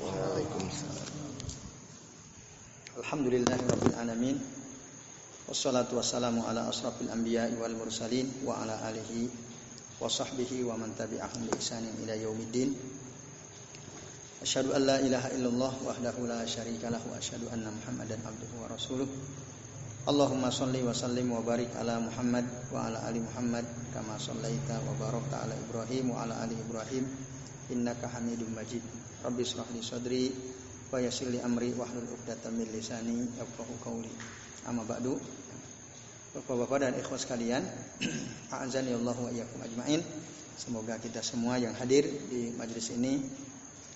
Waalaikumsalam. Alhamdulillahirabbil alamin. Wassalatu wassalamu ala asrafil anbiya'i wal mursalin wa ala alihi wa sahbihi wa man tabi'ahum bi ihsanin ila yaumiddin. Asyhadu an la ilaha illallah wahdahu la syarika lahu wa asyhadu anna Muhammadan. Allahumma salli wa sallim wa barik ala Muhammad wa ala ali Muhammad kama sallaita wa barakta ala Ibrahim wa ala ali Ibrahim innaka Hamidum Majid. Rabbi israh li sadri wa yassir li amri wahlul 'uqdatam min lisani yafqahu qawli. Amma ba'du. Bapak-bapak dan ikhwas sekalian, a'azani Allah wa iyyakum ajmain. Semoga kita semua yang hadir di majelis ini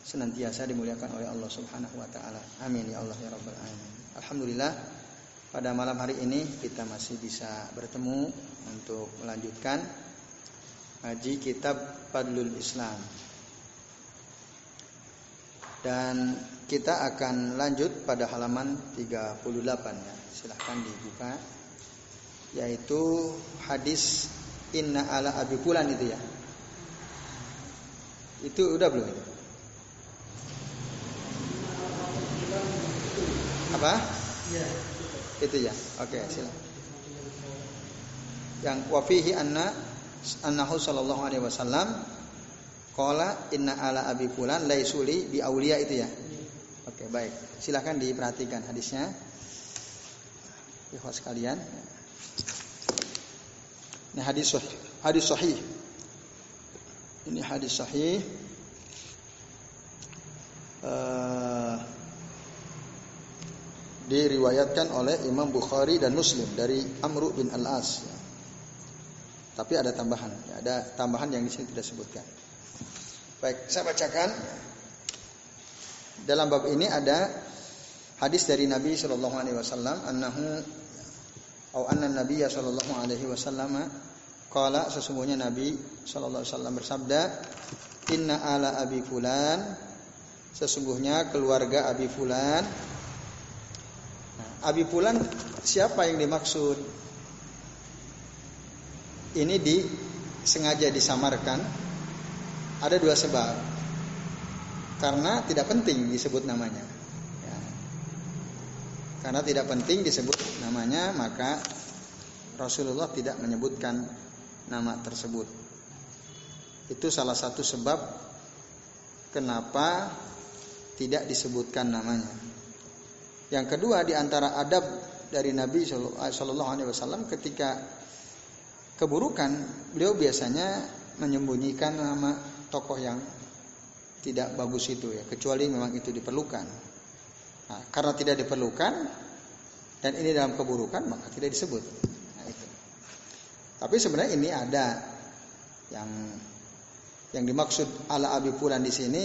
senantiasa dimuliakan oleh Allah Subhanahu wa taala. Amin ya Allah ya rabbal alamin. Alhamdulillah pada malam hari ini kita masih bisa bertemu untuk melanjutkan ngaji kitab Fadlul Islam. Dan kita akan lanjut pada halaman 38 ya. Silahkan dibuka. Yaitu hadis Inna ala Abi Fulan itu ya. Itu udah belum? Apa? Ya. Itu ya. Oke, silakan. Yang wafihi anna annahu sallallahu alaihi wasallam qala inna ala abi fulan laisuli bi aulia itu ya. Oke, baik. Silakan diperhatikan hadisnya. Ikhwas sekalian. Ini hadis sahih. Hadis sahih. Ini hadis sahih. Uh, diriwayatkan oleh Imam Bukhari dan Muslim dari Amr bin Al-As. Tapi ada tambahan, ya, ada tambahan yang di sini tidak sebutkan. Baik, saya bacakan. Dalam bab ini ada hadis dari Nabi Shallallahu Alaihi Wasallam, annahu atau anna Nabi Shallallahu Alaihi Wasallam kala sesungguhnya Nabi Shallallahu Alaihi Wasallam bersabda, Inna ala Abi Fulan, sesungguhnya keluarga Abi Fulan Abi Fulan siapa yang dimaksud? Ini di sengaja disamarkan. Ada dua sebab. Karena tidak penting disebut namanya. Ya. Karena tidak penting disebut namanya, maka Rasulullah tidak menyebutkan nama tersebut. Itu salah satu sebab kenapa tidak disebutkan namanya. Yang kedua di antara adab dari Nabi Shallallahu Alaihi Wasallam ketika keburukan, beliau biasanya menyembunyikan nama tokoh yang tidak bagus itu ya, kecuali memang itu diperlukan. Nah, karena tidak diperlukan dan ini dalam keburukan maka tidak disebut. Nah, itu. Tapi sebenarnya ini ada yang yang dimaksud ala Abi Fulan di sini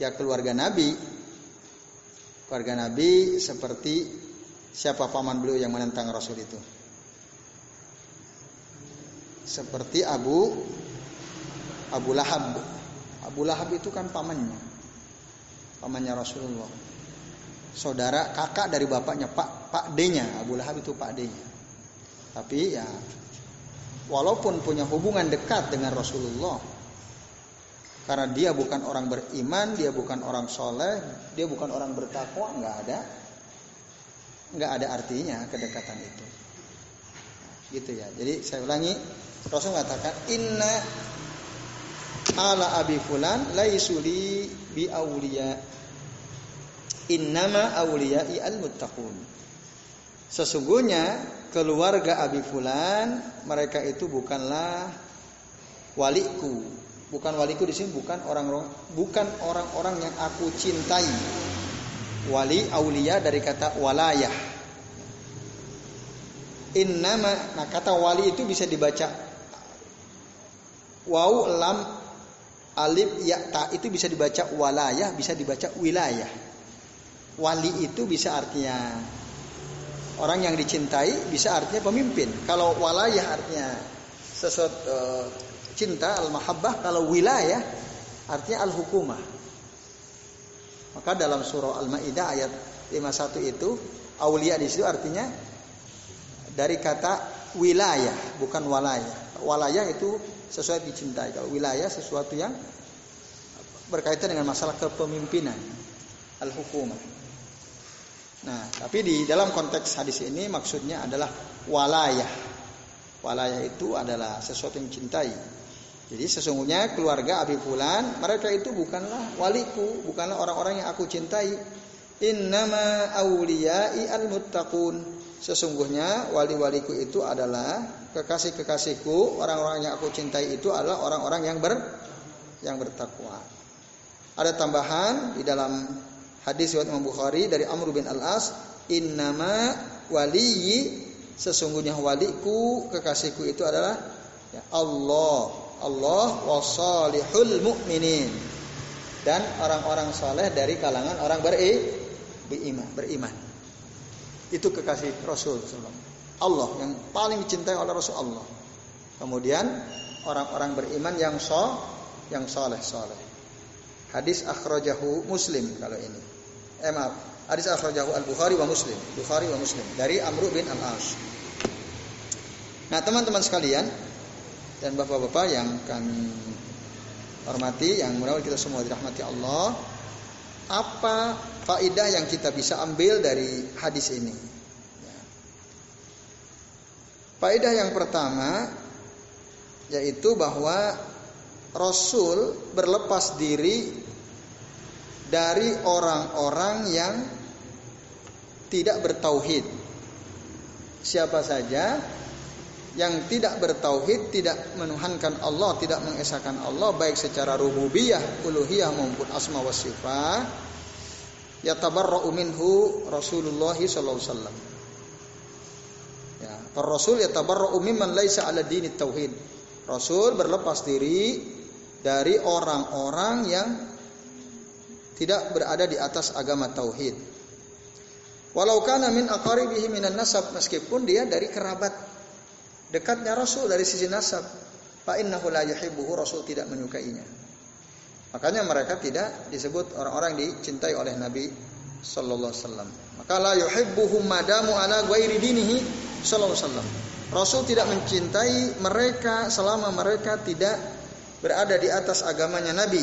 ya keluarga Nabi keluarga Nabi seperti siapa paman beliau yang menentang Rasul itu? Seperti Abu Abu Lahab. Abu Lahab itu kan pamannya. Pamannya Rasulullah. Saudara kakak dari bapaknya Pak Pak D-nya. Abu Lahab itu Pak D-nya. Tapi ya walaupun punya hubungan dekat dengan Rasulullah, karena dia bukan orang beriman, dia bukan orang soleh, dia bukan orang bertakwa, nggak ada, nggak ada artinya kedekatan itu. Gitu ya. Jadi saya ulangi, Rasul mengatakan Inna ala abi fulan laisuli bi auliya. Innama auliyai al muttaqun. Sesungguhnya keluarga Abi Fulan mereka itu bukanlah waliku, bukan waliku di sini bukan orang bukan orang-orang yang aku cintai. Wali aulia dari kata walayah. Innama nah kata wali itu bisa dibaca waw lam alif ya ta itu bisa dibaca walayah, bisa dibaca wilayah. Wali itu bisa artinya orang yang dicintai, bisa artinya pemimpin. Kalau walayah artinya sesuatu uh, cinta al-mahabbah kalau wilayah artinya al-hukumah. Maka dalam surah Al-Maidah ayat 51 itu aulia di situ artinya dari kata wilayah bukan walayah. Walayah itu sesuatu dicintai. Kalau wilayah sesuatu yang berkaitan dengan masalah kepemimpinan al-hukumah. Nah, tapi di dalam konteks hadis ini maksudnya adalah walayah. Walayah itu adalah sesuatu yang cintai. Jadi sesungguhnya keluarga Abi Fulan mereka itu bukanlah waliku, bukanlah orang-orang yang aku cintai. Innama awliyai al-muttaqun. Sesungguhnya wali-waliku itu adalah kekasih-kekasihku, orang-orang yang aku cintai itu adalah orang-orang yang ber yang bertakwa. Ada tambahan di dalam hadis riwayat Imam Bukhari dari Amr bin Al-As, "Innama waliyi sesungguhnya waliku, kekasihku itu adalah ya Allah, Allah wasalihul mu'minin." Dan orang-orang soleh dari kalangan orang beri, beriman, beriman. Itu kekasih Rasul Allah yang paling dicintai oleh Rasul Allah. Kemudian orang-orang beriman yang so, yang soleh soleh. Hadis akhrajahu Muslim kalau ini eh maaf, hadis akhrajahu Al-Bukhari wa Muslim, Bukhari wa Muslim dari Amr bin Al-As. Nah, teman-teman sekalian dan bapak-bapak yang kami hormati, yang mudah kita semua dirahmati Allah, apa faidah yang kita bisa ambil dari hadis ini? Ya. Faidah yang pertama yaitu bahwa Rasul berlepas diri dari orang-orang yang tidak bertauhid. Siapa saja yang tidak bertauhid, tidak menuhankan Allah, tidak mengesahkan Allah baik secara rububiyah, uluhiyah maupun asma wa sifat, yatabarra'u minhu Rasulullah sallallahu alaihi wasallam. Ya, para rasul yatabarra'u mimman laisa ala dini tauhid. Rasul berlepas diri dari orang-orang yang tidak berada di atas agama tauhid. Walau kana min aqaribihi minan nasab meskipun dia dari kerabat dekatnya Rasul dari sisi nasab, fa innahu la Rasul tidak menyukainya. Makanya mereka tidak disebut orang-orang dicintai oleh Nabi sallallahu alaihi wasallam. Maka la yuhibbuhum madamu ala ghairi dinihi sallallahu alaihi wasallam. Rasul tidak mencintai mereka selama mereka tidak berada di atas agamanya Nabi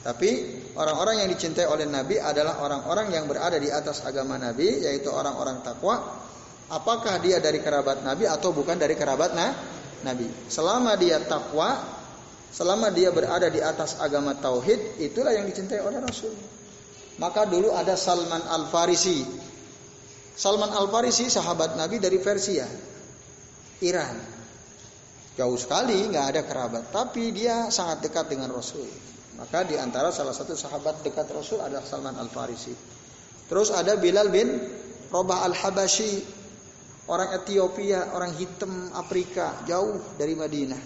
tapi orang-orang yang dicintai oleh Nabi adalah orang-orang yang berada di atas agama Nabi, yaitu orang-orang takwa. Apakah dia dari kerabat Nabi atau bukan dari kerabat nah? Nabi? Selama dia takwa, selama dia berada di atas agama tauhid, itulah yang dicintai oleh Rasul. Maka dulu ada Salman Al Farisi. Salman Al Farisi sahabat Nabi dari Persia, Iran. Jauh sekali nggak ada kerabat, tapi dia sangat dekat dengan Rasul. Maka di antara salah satu sahabat dekat Rasul adalah Salman Al Farisi. Terus ada Bilal bin Robah Al Habashi, orang Ethiopia, orang hitam Afrika, jauh dari Madinah.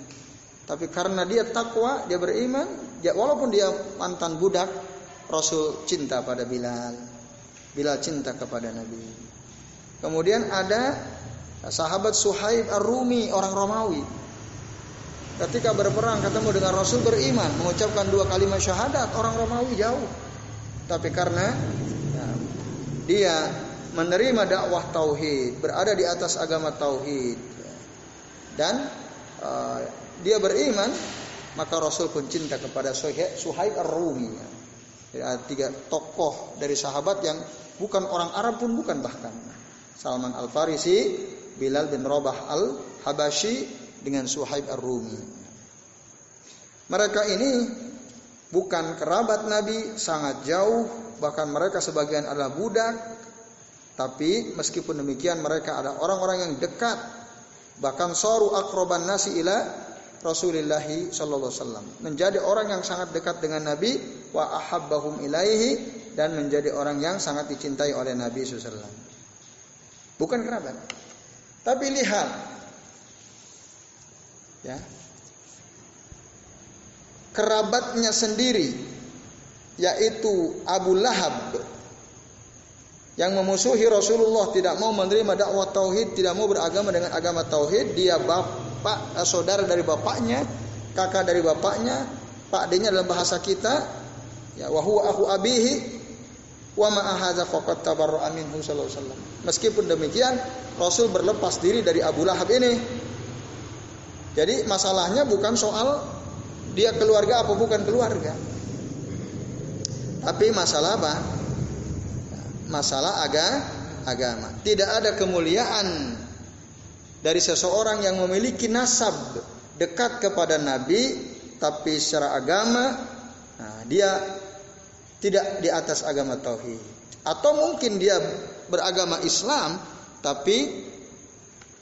Tapi karena dia takwa, dia beriman, dia, walaupun dia mantan budak, Rasul cinta pada Bilal. Bilal cinta kepada Nabi. Kemudian ada sahabat Suhaib Ar-Rumi, orang Romawi ketika berperang ketemu dengan Rasul beriman mengucapkan dua kalimat syahadat orang Romawi jauh tapi karena ya, dia menerima dakwah tauhid berada di atas agama tauhid. Dan uh, dia beriman maka Rasul pun cinta kepada Suhaib Ar-Rumi. Ya, tiga tokoh dari sahabat yang bukan orang Arab pun bukan bahkan. Salman Al-Farisi Bilal bin Rabah Al-Habashi dengan Suhaib Ar-Rumi. Mereka ini bukan kerabat Nabi, sangat jauh, bahkan mereka sebagian adalah budak, tapi meskipun demikian mereka ada orang-orang yang dekat, bahkan soru akroban nasi ila Rasulullah sallallahu alaihi wasallam. Menjadi orang yang sangat dekat dengan Nabi wa ahabbahum ilaihi dan menjadi orang yang sangat dicintai oleh Nabi sallallahu Bukan kerabat. Tapi lihat. Ya. Kerabatnya sendiri yaitu Abu Lahab yang memusuhi Rasulullah tidak mau menerima dakwah tauhid, tidak mau beragama dengan agama tauhid, dia bapak eh, saudara dari bapaknya, kakak dari bapaknya, pak pakdenya dalam bahasa kita, ya wa huwa akhu abihi wa ma hadza faqad tabarra'a minhu sallallahu. Meskipun demikian, Rasul berlepas diri dari Abu Lahab ini jadi masalahnya bukan soal dia keluarga apa bukan keluarga. Tapi masalah apa? Masalah aga, agama. Tidak ada kemuliaan dari seseorang yang memiliki nasab dekat kepada Nabi, tapi secara agama nah, dia tidak di atas agama tauhid. Atau mungkin dia beragama Islam, tapi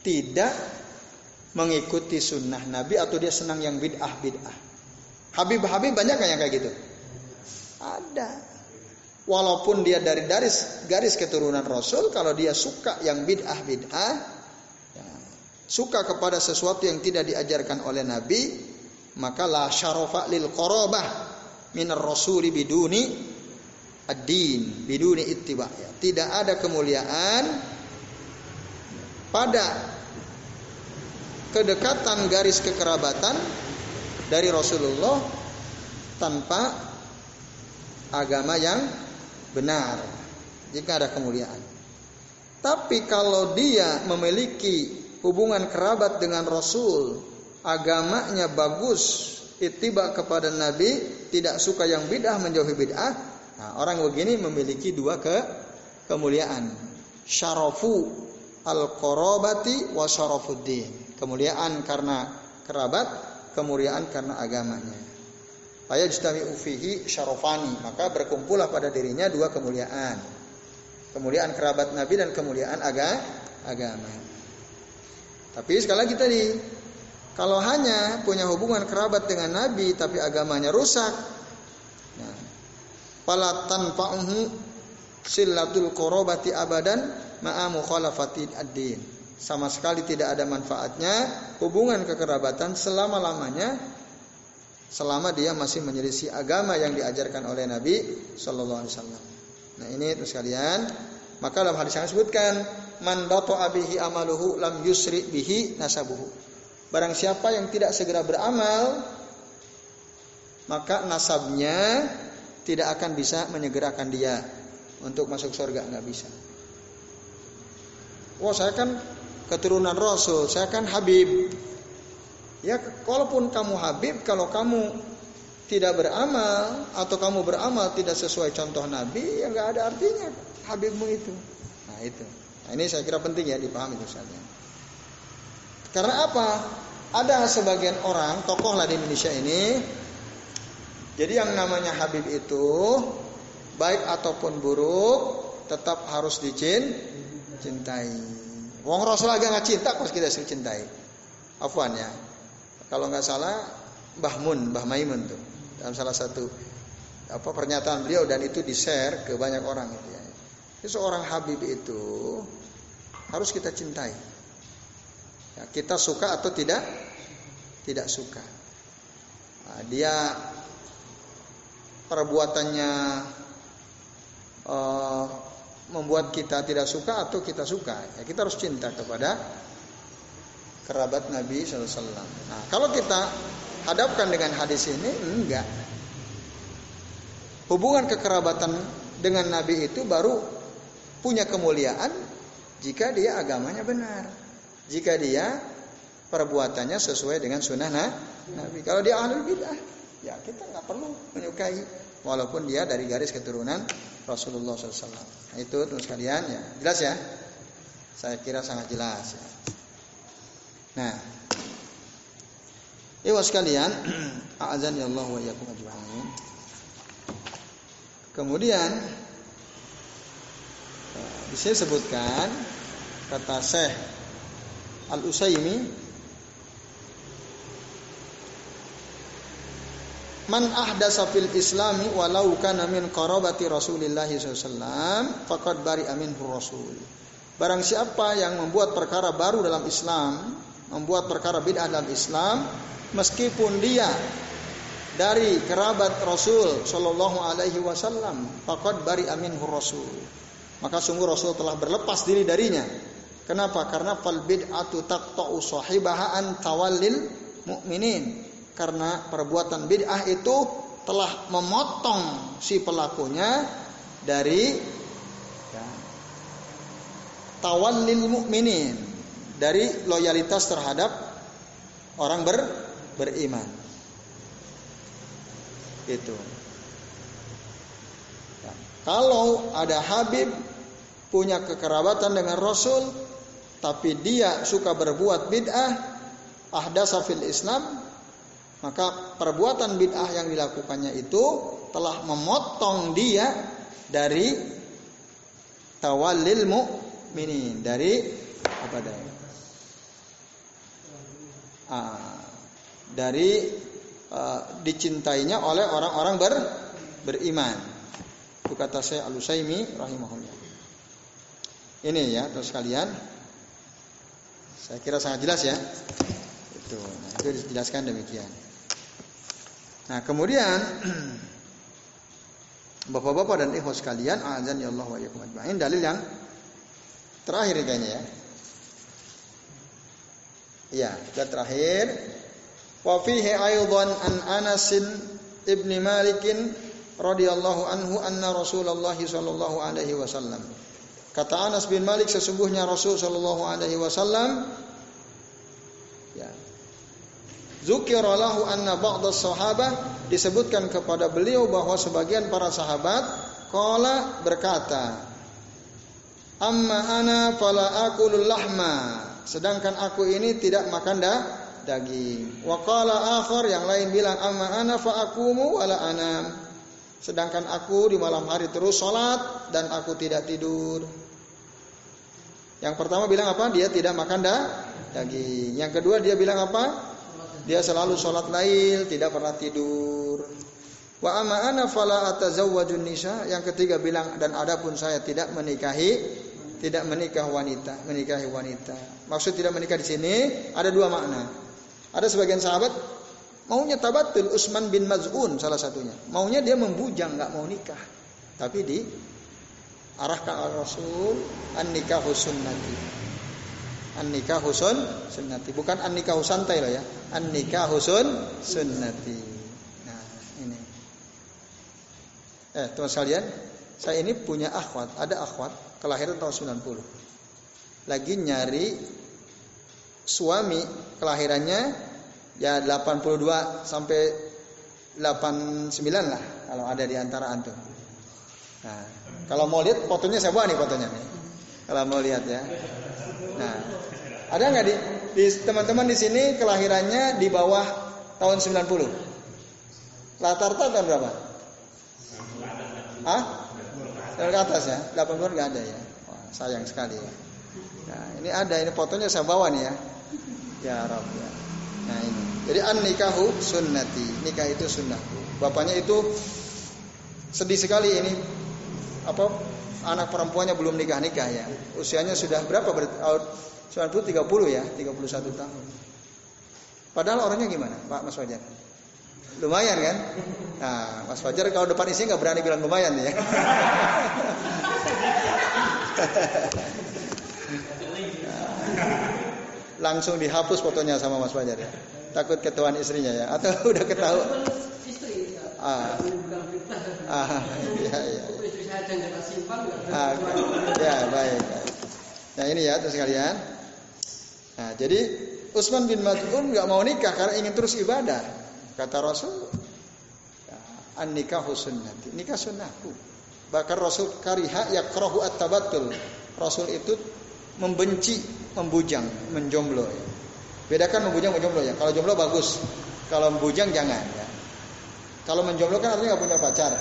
tidak mengikuti sunnah Nabi atau dia senang yang bid'ah bid'ah. Habib-habib banyak kan yang kayak gitu? Ada. Walaupun dia dari garis garis keturunan Rasul, kalau dia suka yang bid'ah bid'ah, ya, suka kepada sesuatu yang tidak diajarkan oleh Nabi, maka la syarafa lil qarabah minar rasuli biduni ad-din, biduni ittiba. Ya, tidak ada kemuliaan pada kedekatan garis kekerabatan dari Rasulullah tanpa agama yang benar jika ada kemuliaan. Tapi kalau dia memiliki hubungan kerabat dengan Rasul, agamanya bagus, ittiba kepada Nabi, tidak suka yang bid'ah menjauhi bid'ah, nah, orang begini memiliki dua ke kemuliaan. Syarafu al-qarabati wa syarafuddin. Kemuliaan karena kerabat, kemuliaan karena agamanya. Faya jtami ufihi syarofani. Maka berkumpullah pada dirinya dua kemuliaan. Kemuliaan kerabat Nabi dan kemuliaan aga, agama. Tapi sekali lagi tadi, kalau hanya punya hubungan kerabat dengan Nabi tapi agamanya rusak, nah, fala tanfa'uhu silatul korobati abadan ma'a mukhalafati ad-din sama sekali tidak ada manfaatnya hubungan kekerabatan selama-lamanya selama dia masih menyelisih agama yang diajarkan oleh Nabi Shallallahu Alaihi Wasallam. Nah ini terus kalian maka dalam hadis yang disebutkan man abihi amaluhu lam yusri bihi nasabuhu. Barang siapa yang tidak segera beramal maka nasabnya tidak akan bisa menyegerakan dia untuk masuk surga nggak bisa. Wah saya kan keturunan Rasul, saya kan Habib. Ya, kalaupun kamu Habib, kalau kamu tidak beramal atau kamu beramal tidak sesuai contoh Nabi, ya nggak ada artinya Habibmu itu. Nah itu. Nah, ini saya kira penting ya dipahami itu saja. Karena apa? Ada sebagian orang tokoh lah di Indonesia ini. Jadi yang namanya Habib itu baik ataupun buruk tetap harus dicintai. Wong Rasul aja nggak cinta, kok kita sering cintai. Afwan ya. Kalau nggak salah, Mbah Mun, Mbah Maimun tuh dalam salah satu apa pernyataan beliau dan itu di share ke banyak orang gitu ya. Jadi seorang Habib itu harus kita cintai. Ya, kita suka atau tidak? Tidak suka. Nah, dia perbuatannya uh, membuat kita tidak suka atau kita suka. Ya, kita harus cinta kepada kerabat Nabi SAW. Nah, kalau kita hadapkan dengan hadis ini, enggak. Hubungan kekerabatan dengan Nabi itu baru punya kemuliaan jika dia agamanya benar. Jika dia perbuatannya sesuai dengan sunnah Nabi. Kalau dia ahli bidah, ya kita nggak perlu menyukai walaupun dia dari garis keturunan Rasulullah SAW. Nah, itu terus kalian ya jelas ya. Saya kira sangat jelas ya. Nah, Iwas sekalian, azan ya Allah wa iyyakum ajma'in. Kemudian di sini sebutkan kata Syekh Al-Usaimi Man ahdasa fil islami walau kana min qarabati Rasulillah SAW faqad bari amin rasul. Barang siapa yang membuat perkara baru dalam Islam, membuat perkara bid'ah dalam Islam, meskipun dia dari kerabat Rasul Shallallahu Alaihi Wasallam, faqad bari amin rasul. Maka sungguh Rasul telah berlepas diri darinya. Kenapa? Karena fal bid'atu taqta'u sahibaha an tawallil mu'minin karena perbuatan bid'ah itu telah memotong si pelakunya dari tawallil mukminin dari loyalitas terhadap orang ber, beriman. Itu. Ya. Kalau ada Habib punya kekerabatan dengan Rasul, tapi dia suka berbuat bid'ah, ahdasa fil Islam, maka perbuatan bid'ah yang dilakukannya itu telah memotong dia dari tawallil mu'minin, dari apa dari ah, dari uh, dicintainya oleh orang-orang ber, beriman. Itu kata saya Al-Usaimi rahimahullah. Ini ya, terus kalian saya kira sangat jelas ya. Itu, nah, itu dijelaskan demikian. Nah, kemudian Bapak-bapak dan ikhwas sekalian, azan ya Allah wa. Dalil yang terakhir kayaknya ya. Iya, dan terakhir Wa fihi aidan an Anas ibn Malik radhiyallahu anhu anna Rasulullah sallallahu alaihi wasallam. Kata Anas bin Malik sesungguhnya Rasul sallallahu alaihi wasallam ya. Zukira lahu anna ba'd sahabah disebutkan kepada beliau bahwa sebagian para sahabat qala berkata Amma ana fala akulul lahma sedangkan aku ini tidak makan dah daging. Wakala akhar yang lain bilang amma ana fa akumu wala anam. Sedangkan aku di malam hari terus sholat dan aku tidak tidur. Yang pertama bilang apa? Dia tidak makan dah daging. Yang kedua dia bilang apa? Dia selalu sholat lail, tidak pernah tidur. Wa amma ana fala atazawwajun nisa. Yang ketiga bilang dan adapun saya tidak menikahi tidak menikah wanita, menikahi wanita. Maksud tidak menikah di sini ada dua makna. Ada sebagian sahabat maunya tabatul Usman bin Maz'un salah satunya. Maunya dia membujang nggak mau nikah. Tapi di arahkan al Rasul an nikahu sunnati. An nikahu sunnati. Bukan an nikahu santai loh ya. An nikahu sunnati. Nah, ini. Eh, teman sekalian, saya ini punya akhwat, ada akhwat kelahiran tahun 90. Lagi nyari suami kelahirannya ya 82 sampai 89 lah kalau ada di antara antum. Nah, kalau mau lihat fotonya saya bawa nih fotonya nih. Kalau mau lihat ya. Nah, ada nggak di, teman-teman di sini kelahirannya di bawah tahun 90? Rata-rata tahun berapa? Ah? Tahun ke atas ya? 80 nggak ada ya? Wah, sayang sekali ya. Nah, ini ada ini fotonya saya bawa nih ya. Ya Rabb ya. Nah ini. Jadi an nikahu sunnati. Nikah itu sunnahku. Bapaknya itu sedih sekali ini. Apa anak perempuannya belum nikah-nikah ya. Usianya sudah berapa? 90 30 ya, 31 tahun. Padahal orangnya gimana, Pak Mas Fajar? Lumayan kan? Nah, Mas Fajar kalau depan isi nggak berani bilang lumayan ya. langsung dihapus fotonya sama Mas Fajar ya. Takut ketuaan istrinya ya atau udah ketahui? Ah. Ah, ya, ya. Ah, ya, baik. Nah, ini ya terus kalian. Nah, jadi Utsman bin Mad'un nggak mau nikah karena ingin terus ibadah. Kata Rasul, ya, an nikahu sunnati. Nikah sunnahku. Bahkan Rasul kariha yakrahu at-tabattul. Rasul itu membenci membujang, menjomblo. Ya. Bedakan membujang menjomblo ya. Kalau jomblo bagus, kalau membujang jangan ya. Kalau menjomblo kan artinya nggak punya pacar.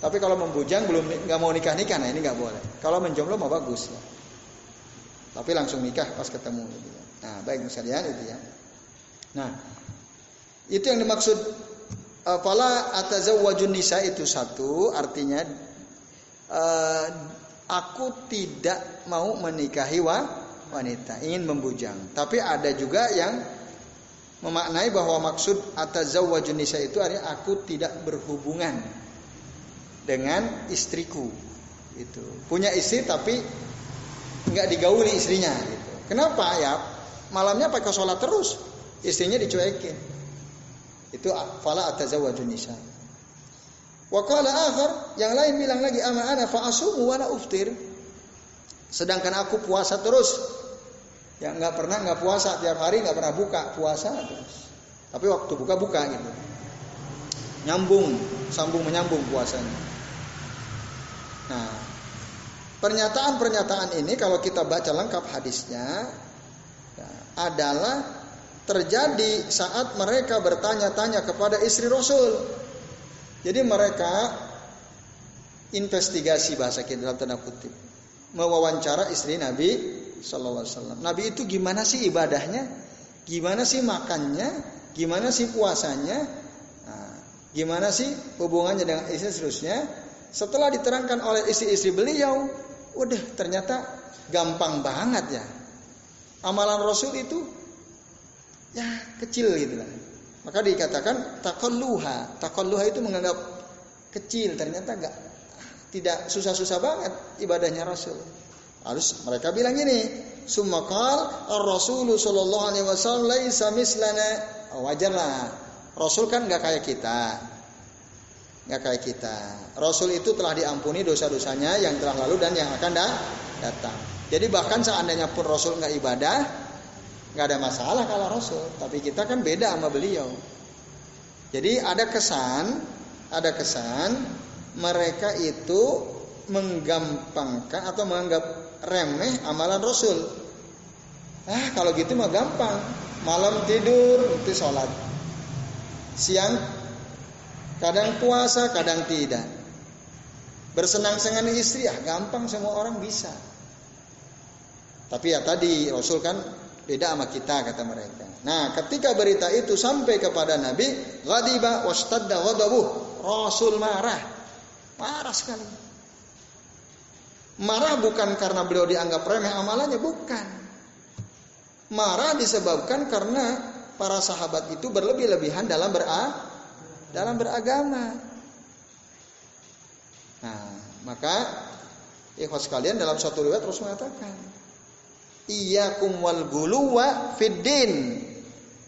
Tapi kalau membujang belum nggak mau nikah nikah, nah ini nggak boleh. Kalau menjomblo mah bagus ya. Tapi langsung nikah pas ketemu. Gitu ya. Nah baik sekalian itu ya. Nah itu yang dimaksud Fala atazawwajun nisa itu satu artinya uh, aku tidak mau menikahi wanita, ingin membujang. Tapi ada juga yang memaknai bahwa maksud atazawwajun nisa itu artinya aku tidak berhubungan dengan istriku. Itu. Punya istri tapi nggak digauli istrinya gitu. Kenapa ya? Malamnya pakai sholat terus, istrinya dicuekin. Itu fala atazawwajun nisa. Wakala akhar, yang lain bilang lagi ama ana fa asumu wala uftir. Sedangkan aku puasa terus. Yang nggak pernah nggak puasa tiap hari nggak pernah buka puasa terus. Tapi waktu buka buka gitu. nyambung, sambung menyambung puasanya. Nah, pernyataan-pernyataan ini kalau kita baca lengkap hadisnya ya, adalah terjadi saat mereka bertanya-tanya kepada istri Rasul. Jadi mereka investigasi bahasa kita dalam tanda kutip, mewawancara istri Nabi Shallallahu Alaihi. Nabi itu gimana sih ibadahnya? Gimana sih makannya? Gimana sih puasanya? Nah, gimana sih hubungannya dengan istri seterusnya? Setelah diterangkan oleh istri-istri beliau, udah ternyata gampang banget ya. Amalan Rasul itu ya kecil gitu lah. Maka dikatakan takolluha. Takolluha itu menganggap kecil, ternyata enggak tidak susah-susah banget ibadahnya Rasul. Harus mereka bilang gini, Sumakal Rasulullah Shallallahu Alaihi Wasallam laisa mislana. Oh, wajarlah. Rasul kan nggak kayak kita, nggak kayak kita. Rasul itu telah diampuni dosa-dosanya yang telah lalu dan yang akan datang. Jadi bahkan seandainya pun Rasul nggak ibadah, nggak ada masalah kalau Rasul. Tapi kita kan beda sama beliau. Jadi ada kesan, ada kesan mereka itu menggampangkan atau menganggap remeh amalan Rasul. Ah, kalau gitu mah gampang. Malam tidur itu sholat. Siang kadang puasa, kadang tidak. Bersenang-senang istri ya gampang semua orang bisa. Tapi ya tadi Rasul kan beda sama kita kata mereka. Nah, ketika berita itu sampai kepada Nabi, ghadiba wastadda ghadabuh. Rasul marah. Marah sekali. Marah bukan karena beliau dianggap remeh amalannya, bukan. Marah disebabkan karena para sahabat itu berlebih-lebihan dalam bera dalam beragama. Nah, maka ikhwas kalian dalam satu riwayat terus mengatakan, Iyyakum wal guluwa fiddin.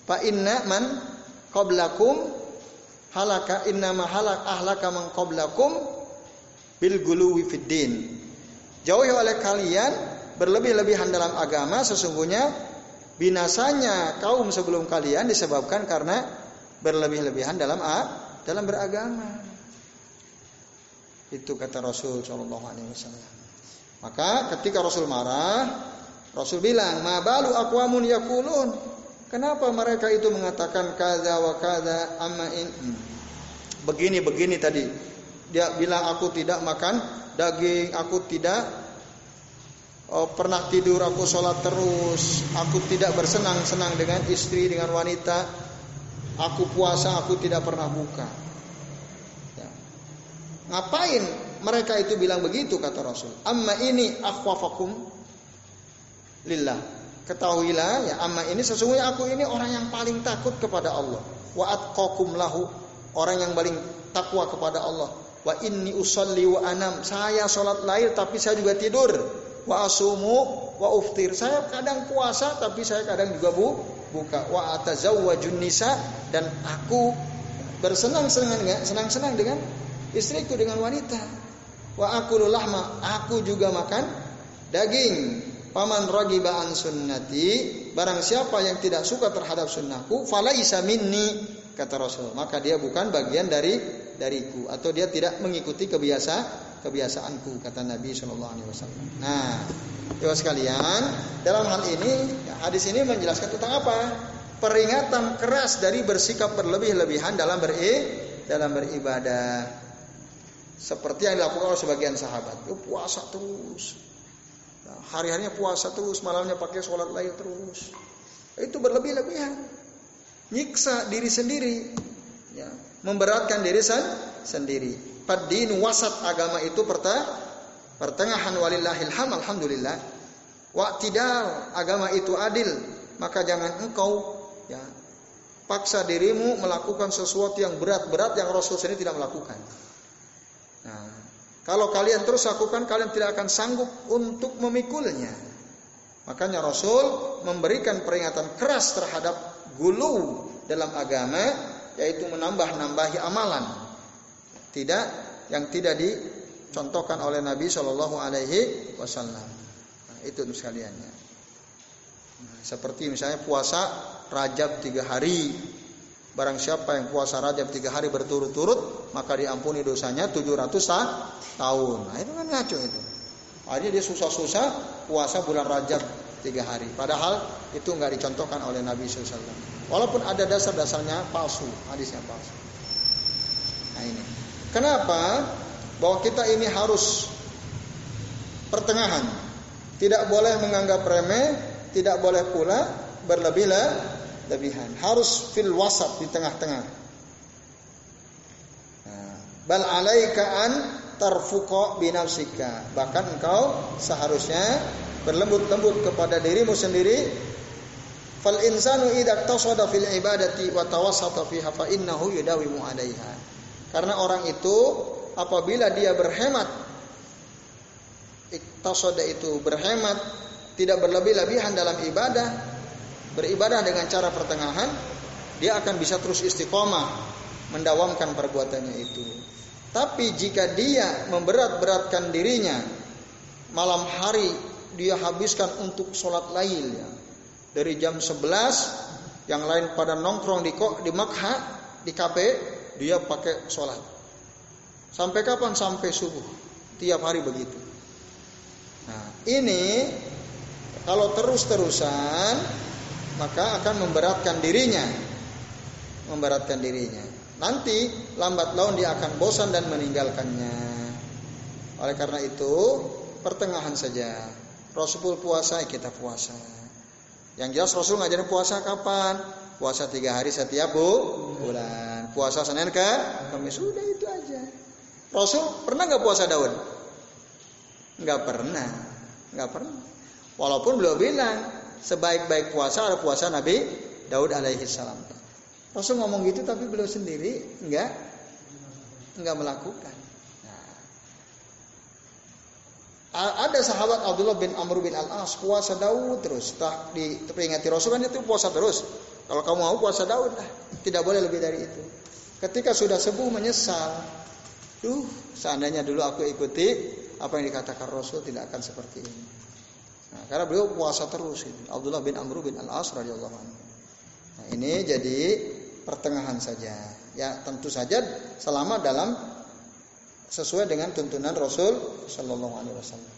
Fa inna man qablakum halaka inna ma halak ahlaka man qablakum bil guluwi fiddin. Jauhi oleh kalian berlebih-lebihan dalam agama sesungguhnya binasanya kaum sebelum kalian disebabkan karena berlebih-lebihan dalam dalam beragama. Itu kata Rasul Shallallahu Alaihi Wasallam. Maka ketika Rasul marah, Rasul bilang, "Ma balu aqwamun yakulun." Kenapa mereka itu mengatakan kada wa kada amma in begini begini tadi dia bilang aku tidak makan daging, aku tidak oh, pernah tidur, aku sholat terus, aku tidak bersenang-senang dengan istri, dengan wanita, aku puasa, aku tidak pernah buka. Ya. Ngapain mereka itu bilang begitu kata Rasul? Amma ini akhwafakum lillah. Ketahuilah ya amma ini sesungguhnya aku ini orang yang paling takut kepada Allah. Wa atqakum lahu, orang yang paling takwa kepada Allah. Wa inni usalli wa anam. Saya sholat lahir tapi saya juga tidur. Wa asumu wa uftir. Saya kadang puasa tapi saya kadang juga bu buka. Wa atazawwajun nisa dan aku bersenang-senang dengan senang-senang dengan istriku dengan wanita. Wa aku lahma. Aku juga makan daging. Paman ragiba an sunnati. Barang siapa yang tidak suka terhadap sunnahku. Falaisa minni. Kata Rasul. Maka dia bukan bagian dari dariku atau dia tidak mengikuti kebiasa kebiasaanku kata Nabi Shallallahu Alaihi Wasallam. Nah, ibu sekalian, dalam hal ini hadis ini menjelaskan tentang apa? Peringatan keras dari bersikap berlebih-lebihan dalam beri dalam beribadah. Seperti yang dilakukan oleh sebagian sahabat. Puasa terus. Hari-harinya puasa terus, malamnya pakai sholat lain terus. Itu berlebih-lebihan. Nyiksa diri sendiri. Ya memberatkan diri sendiri. Padin wasat agama itu perta, pertengahan walillahil ham alhamdulillah. Wa tidak agama itu adil, maka jangan engkau ya paksa dirimu melakukan sesuatu yang berat-berat yang Rasul sendiri tidak melakukan. Kalau kalian terus lakukan, kalian tidak akan sanggup untuk memikulnya. Makanya Rasul memberikan peringatan keras terhadap gulu dalam agama yaitu menambah-nambahi amalan. Tidak yang tidak dicontohkan oleh Nabi Shallallahu Alaihi Wasallam. Nah, itu sekaliannya. Nah, seperti misalnya puasa Rajab tiga hari, Barang siapa yang puasa Rajab tiga hari berturut-turut, maka diampuni dosanya 700 tahun. Nah itu kan ngaco itu. Akhirnya dia susah-susah puasa bulan Rajab tiga hari. Padahal itu nggak dicontohkan oleh Nabi SAW. Walaupun ada dasar-dasarnya palsu, hadisnya palsu. Nah ini. Kenapa? Bahwa kita ini harus pertengahan. Tidak boleh menganggap remeh, tidak boleh pula berlebih-lebihan. Harus fil wasat di tengah-tengah. Nah, bal alaika an tarfuqa binafsika. Bahkan engkau seharusnya berlembut-lembut kepada dirimu sendiri. Fal insanu idza tasada fil ibadati wa tawassata fiha fa innahu yudawimu 'alaiha. Karena orang itu apabila dia berhemat iktasoda itu berhemat tidak berlebih-lebihan dalam ibadah beribadah dengan cara pertengahan dia akan bisa terus istiqomah mendawamkan perbuatannya itu tapi jika dia memberat-beratkan dirinya malam hari dia habiskan untuk sholat lail ya. dari jam 11 yang lain pada nongkrong di kok di makha di kafe dia pakai sholat. Sampai kapan? Sampai subuh. Tiap hari begitu. Nah, ini kalau terus-terusan maka akan memberatkan dirinya. Memberatkan dirinya. Nanti lambat laun dia akan bosan dan meninggalkannya. Oleh karena itu, pertengahan saja. Rasul puasa, kita puasa. Yang jelas Rasul ngajarin puasa kapan? Puasa tiga hari setiap bu, bulan. Puasa Senin ke Kamis sudah itu aja. Rasul pernah nggak puasa Daud? Nggak pernah, nggak pernah. Walaupun beliau bilang sebaik-baik puasa adalah puasa Nabi Daud alaihi salam. Rasul ngomong gitu tapi beliau sendiri nggak nggak melakukan. ada sahabat Abdullah bin Amr bin Al-As puasa Daud terus. Setelah diperingati Rasul kan itu puasa terus. Kalau kamu mau puasa Daud lah. Tidak boleh lebih dari itu. Ketika sudah sembuh menyesal. Duh, seandainya dulu aku ikuti apa yang dikatakan Rasul tidak akan seperti ini. Nah, karena beliau puasa terus ini. Abdullah bin Amr bin Al-As radhiyallahu anhu. Nah, ini jadi pertengahan saja. Ya, tentu saja selama dalam sesuai dengan tuntunan Rasul Shallallahu Alaihi Wasallam.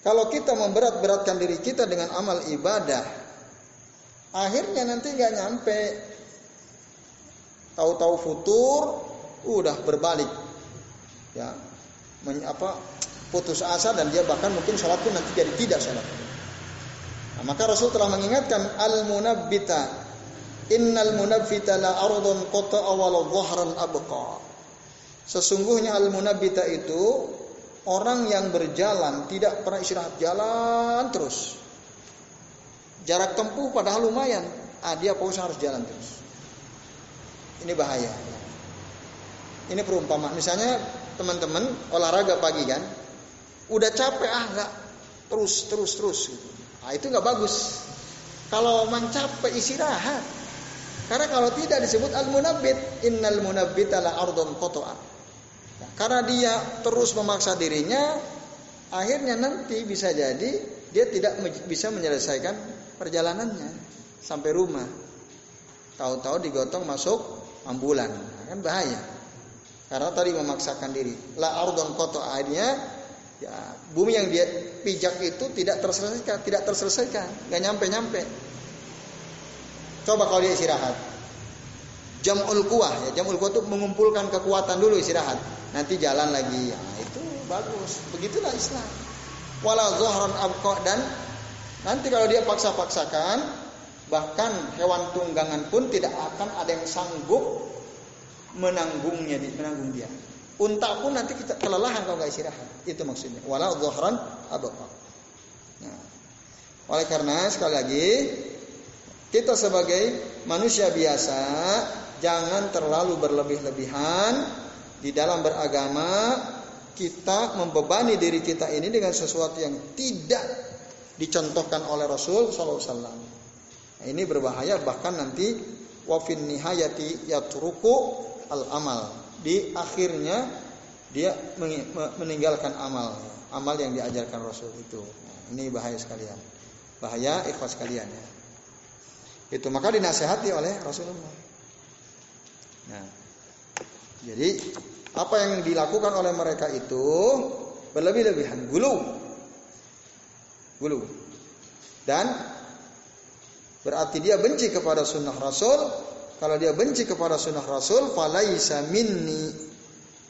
Kalau kita memberat-beratkan diri kita dengan amal ibadah, akhirnya nanti nggak nyampe. Tahu-tahu futur, udah berbalik, ya, men, apa putus asa dan dia bahkan mungkin sholat pun nanti jadi tidak sholat. Nah, maka Rasul telah mengingatkan al munabbita innal munabbita la ardun qata awal dhahran abqa Sesungguhnya al-munabbita itu orang yang berjalan tidak pernah istirahat, jalan terus. Jarak tempuh padahal lumayan, ah dia pausa harus jalan terus. Ini bahaya. Ini perumpamaan. Misalnya teman-teman olahraga pagi kan, udah capek ah nggak terus terus terus gitu. Ah itu nggak bagus. Kalau memang capek istirahat. Karena kalau tidak disebut al-munabbit, innal munabbita la ardun qata'a. Karena dia terus memaksa dirinya, akhirnya nanti bisa jadi dia tidak bisa menyelesaikan perjalanannya sampai rumah. Tahu-tahu digotong masuk ambulan, nah, kan bahaya. Karena tadi memaksakan diri. La ardon koto akhirnya ya, bumi yang dia pijak itu tidak terselesaikan, tidak terselesaikan, nggak nyampe-nyampe. Coba kalau dia istirahat. Jamul kuah ya, jamul kuah itu mengumpulkan kekuatan dulu istirahat nanti jalan lagi. Nah, itu bagus. Begitulah Islam. Wala zohron abqa dan nanti kalau dia paksa-paksakan bahkan hewan tunggangan pun tidak akan ada yang sanggup menanggungnya menanggung dia. Unta pun nanti kita kelelahan kalau nggak istirahat. Itu maksudnya. Wala zohron abqa. Nah, oleh karena sekali lagi kita sebagai manusia biasa jangan terlalu berlebih-lebihan di dalam beragama kita membebani diri kita ini dengan sesuatu yang tidak dicontohkan oleh Rasul SAW. Nah, ini berbahaya bahkan nanti wafin nihayati yatruku al amal. Di akhirnya dia meninggalkan amal, amal yang diajarkan Rasul itu. Nah, ini bahaya sekalian. Bahaya ikhlas sekalian ya. Itu maka dinasehati oleh Rasulullah. Nah, jadi apa yang dilakukan oleh mereka itu berlebih-lebihan, gulu. Gulu. Dan berarti dia benci kepada sunnah Rasul. Kalau dia benci kepada sunnah Rasul, falaisa minni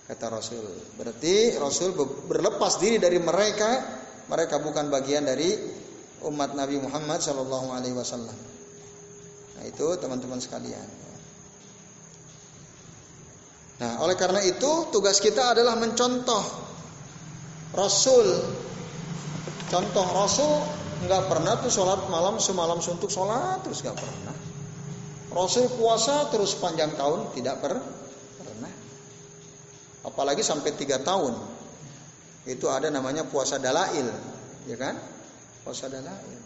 kata Rasul. Berarti Rasul berlepas diri dari mereka, mereka bukan bagian dari umat Nabi Muhammad Shallallahu Alaihi Wasallam. Nah itu teman-teman sekalian. Nah oleh karena itu tugas kita adalah mencontoh Rasul. Contoh Rasul nggak pernah tuh sholat malam semalam suntuk sholat terus nggak pernah. Rasul puasa terus panjang tahun tidak per pernah. Apalagi sampai tiga tahun. Itu ada namanya puasa dalail, ya kan? Puasa dalail.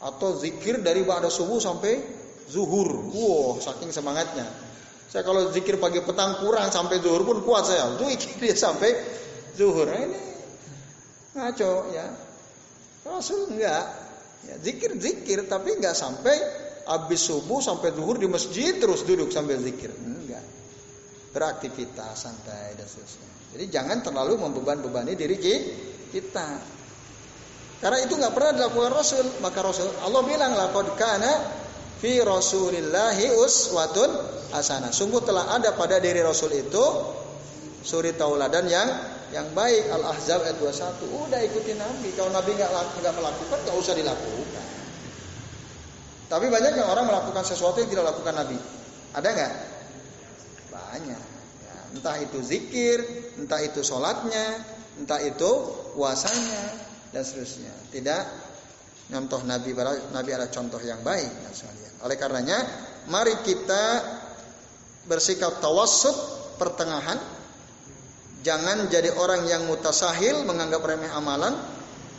Atau zikir dari ba'da subuh sampai zuhur. Wow, saking semangatnya. Saya kalau zikir pagi petang kurang sampai zuhur pun kuat saya. Zikir dia sampai zuhur. Nah, ini ngaco ya. Rasul enggak. Ya, zikir zikir tapi enggak sampai habis subuh sampai zuhur di masjid terus duduk sambil zikir. Enggak. Beraktivitas santai dan seterusnya. Jadi jangan terlalu membeban-bebani diri kita. Karena itu nggak pernah dilakukan Rasul. Maka Rasul Allah bilang laqad kana fi Rasulillahi uswatun hasanah. Sungguh telah ada pada diri Rasul itu suri tauladan yang yang baik Al Ahzab ayat 21 udah ikuti Nabi kalau Nabi nggak nggak melakukan nggak usah dilakukan tapi banyak yang orang melakukan sesuatu yang tidak lakukan Nabi. Ada nggak? Banyak. Ya, entah itu zikir entah itu sholatnya entah itu puasanya dan seterusnya. Tidak nyontoh Nabi Nabi adalah contoh yang baik oleh karenanya mari kita bersikap tawassut pertengahan. Jangan jadi orang yang mutasahil menganggap remeh amalan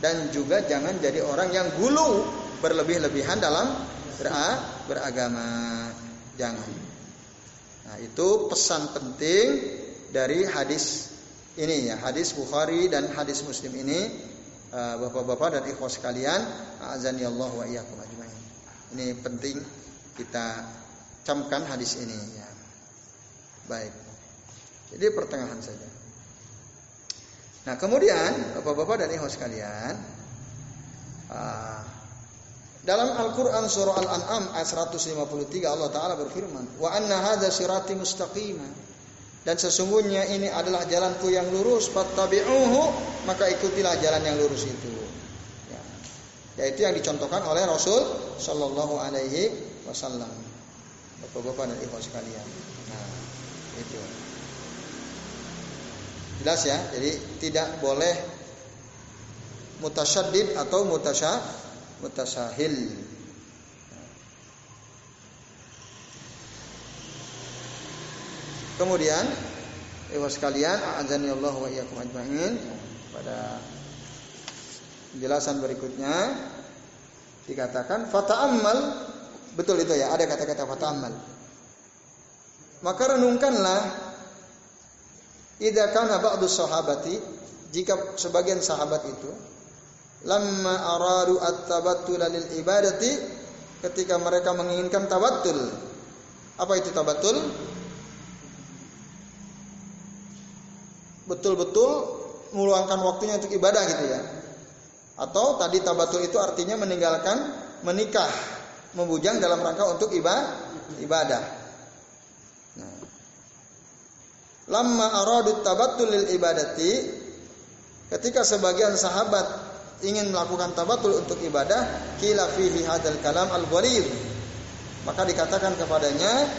dan juga jangan jadi orang yang gulu berlebih-lebihan dalam beragama. Jangan. Nah, itu pesan penting dari hadis ini ya, hadis Bukhari dan hadis Muslim ini eh, Bapak-bapak dan ikhwas sekalian, azani Allah wa. Ini penting kita camkan hadis ini ya. Baik. Jadi pertengahan saja. Nah kemudian bapak-bapak dan ibu sekalian, uh, dalam Al-Quran surah Al-An'am ayat 153 Allah Ta'ala berfirman, Wa anna hadha sirati mustaqima. Dan sesungguhnya ini adalah jalanku yang lurus, fattabi'uhu, maka ikutilah jalan yang lurus itu. Ya. Yaitu yang dicontohkan oleh Rasul Shallallahu Alaihi Wasallam. Bapak-bapak dan ibu sekalian. Nah, itu. Jelas ya? Jadi tidak boleh mutasyaddid atau mutasya mutasahil. Kemudian, ibu sekalian, a'adzani Allah wa iyyakum ajmain. Pada penjelasan berikutnya dikatakan fata'ammal betul itu ya, ada kata-kata fata'ammal. Maka renungkanlah Idza kana ba'du sahabati jika sebagian sahabat itu lamma aradu at-tabattul lil ibadati ketika mereka menginginkan tabattul. Apa itu tabattul? Betul-betul meluangkan waktunya untuk ibadah gitu ya. Atau tadi tabatul itu artinya meninggalkan menikah, membujang dalam rangka untuk ibadah. Lama aradu tabatul lil ibadati ketika sebagian sahabat ingin melakukan tabatul untuk ibadah kila fihi hadal kalam al ghalid maka dikatakan kepadanya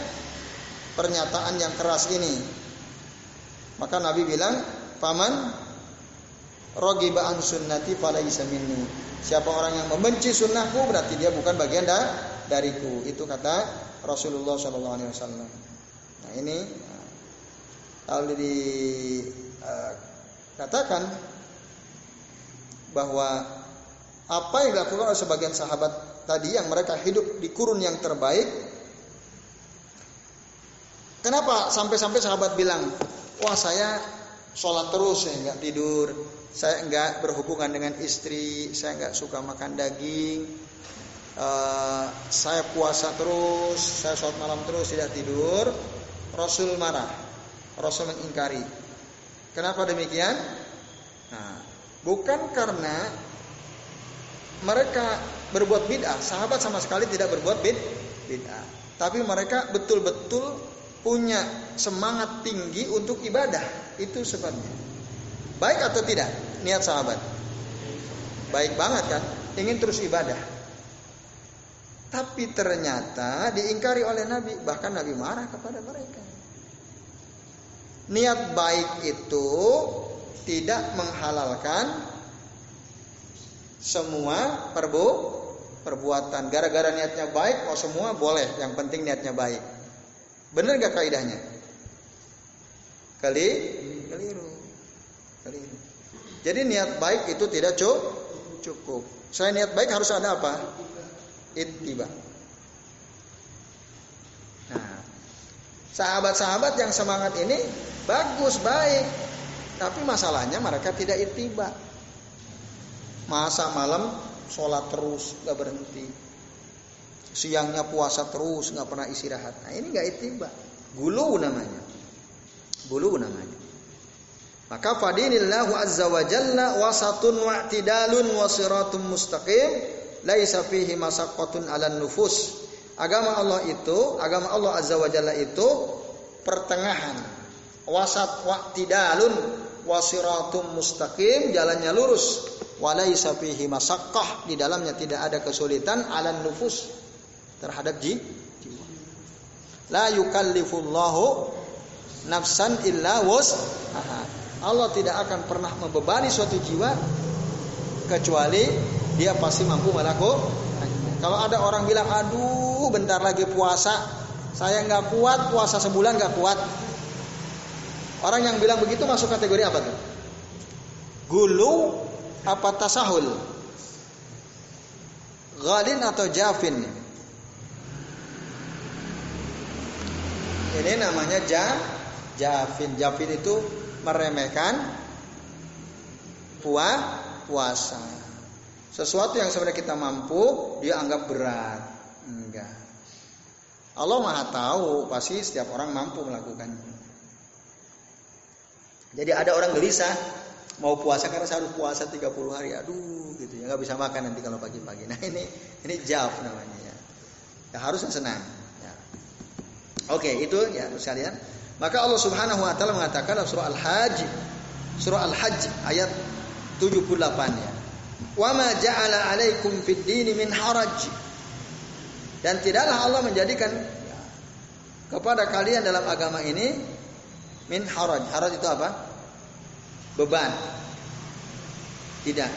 pernyataan yang keras ini. Maka Nabi bilang paman rogiba an sunnati falaisa minni. Siapa orang yang membenci sunnahku berarti dia bukan bagian dariku. Itu kata Rasulullah Shallallahu Alaihi Wasallam. Nah ini lalu dikatakan eh, bahwa apa yang dilakukan oleh sebagian sahabat tadi yang mereka hidup di kurun yang terbaik kenapa sampai-sampai sahabat bilang wah saya sholat terus saya nggak tidur saya nggak berhubungan dengan istri saya nggak suka makan daging uh, saya puasa terus saya sholat malam terus tidak tidur Rasul marah, Rasul mengingkari. Kenapa demikian? Nah, bukan karena mereka berbuat bid'ah, sahabat sama sekali tidak berbuat bid'ah. Tapi mereka betul-betul punya semangat tinggi untuk ibadah. Itu sebabnya. Baik atau tidak niat sahabat? Baik banget kan? Ingin terus ibadah. Tapi ternyata diingkari oleh Nabi, bahkan Nabi marah kepada mereka. Niat baik itu tidak menghalalkan semua perbu perbuatan. Gara-gara niatnya baik, oh semua boleh. Yang penting niatnya baik. Benar gak kaidahnya? Kali keliru. Keliru. Jadi niat baik itu tidak cukup. Saya niat baik harus ada apa? Ittiba. Nah, sahabat-sahabat yang semangat ini bagus baik, tapi masalahnya mereka tidak ittiba. Masa malam sholat terus gak berhenti. Siangnya puasa terus nggak pernah istirahat. Nah ini nggak ittiba. Gulu namanya. Gulu namanya. Maka fadinillahu azza wa jalla wasatun wa'tidalun wasiratun mustaqim laisa fihi masaqqatun 'alan nufus. Agama Allah itu, agama Allah azza wa jalla itu pertengahan. Wasat wa'tidalun wasiratun mustaqim, jalannya lurus walaisa fihi masakkah di dalamnya tidak ada kesulitan alan nufus terhadap jiwa. La yukallifullahu nafsan illa wus'aha. Allah tidak akan pernah membebani suatu jiwa kecuali dia pasti mampu melakukan. Kalau ada orang bilang, aduh bentar lagi puasa, saya nggak kuat puasa sebulan nggak kuat. Orang yang bilang begitu masuk kategori apa tuh? Gulu apa tasahul? Ghalin atau jafin? Ini namanya ja, jafin. Jafin itu meremehkan puah, puasa. Sesuatu yang sebenarnya kita mampu, dia anggap berat. Enggak. Allah Maha tahu, pasti setiap orang mampu melakukannya. Jadi ada orang gelisah, mau puasa karena harus puasa 30 hari. Aduh gitu ya. Nggak bisa makan nanti kalau pagi-pagi. Nah ini ini jawab namanya ya, ya harusnya senang ya. oke itu ya sekalian. Maka Allah Subhanahu wa taala mengatakan dalam surah Al-Hajj surah Al-Hajj ayat 78 ya. Wa ma ja'ala 'alaikum fid dini min haraj. Dan tidaklah Allah menjadikan kepada kalian dalam agama ini min haraj. Haraj itu apa beban. Tidak.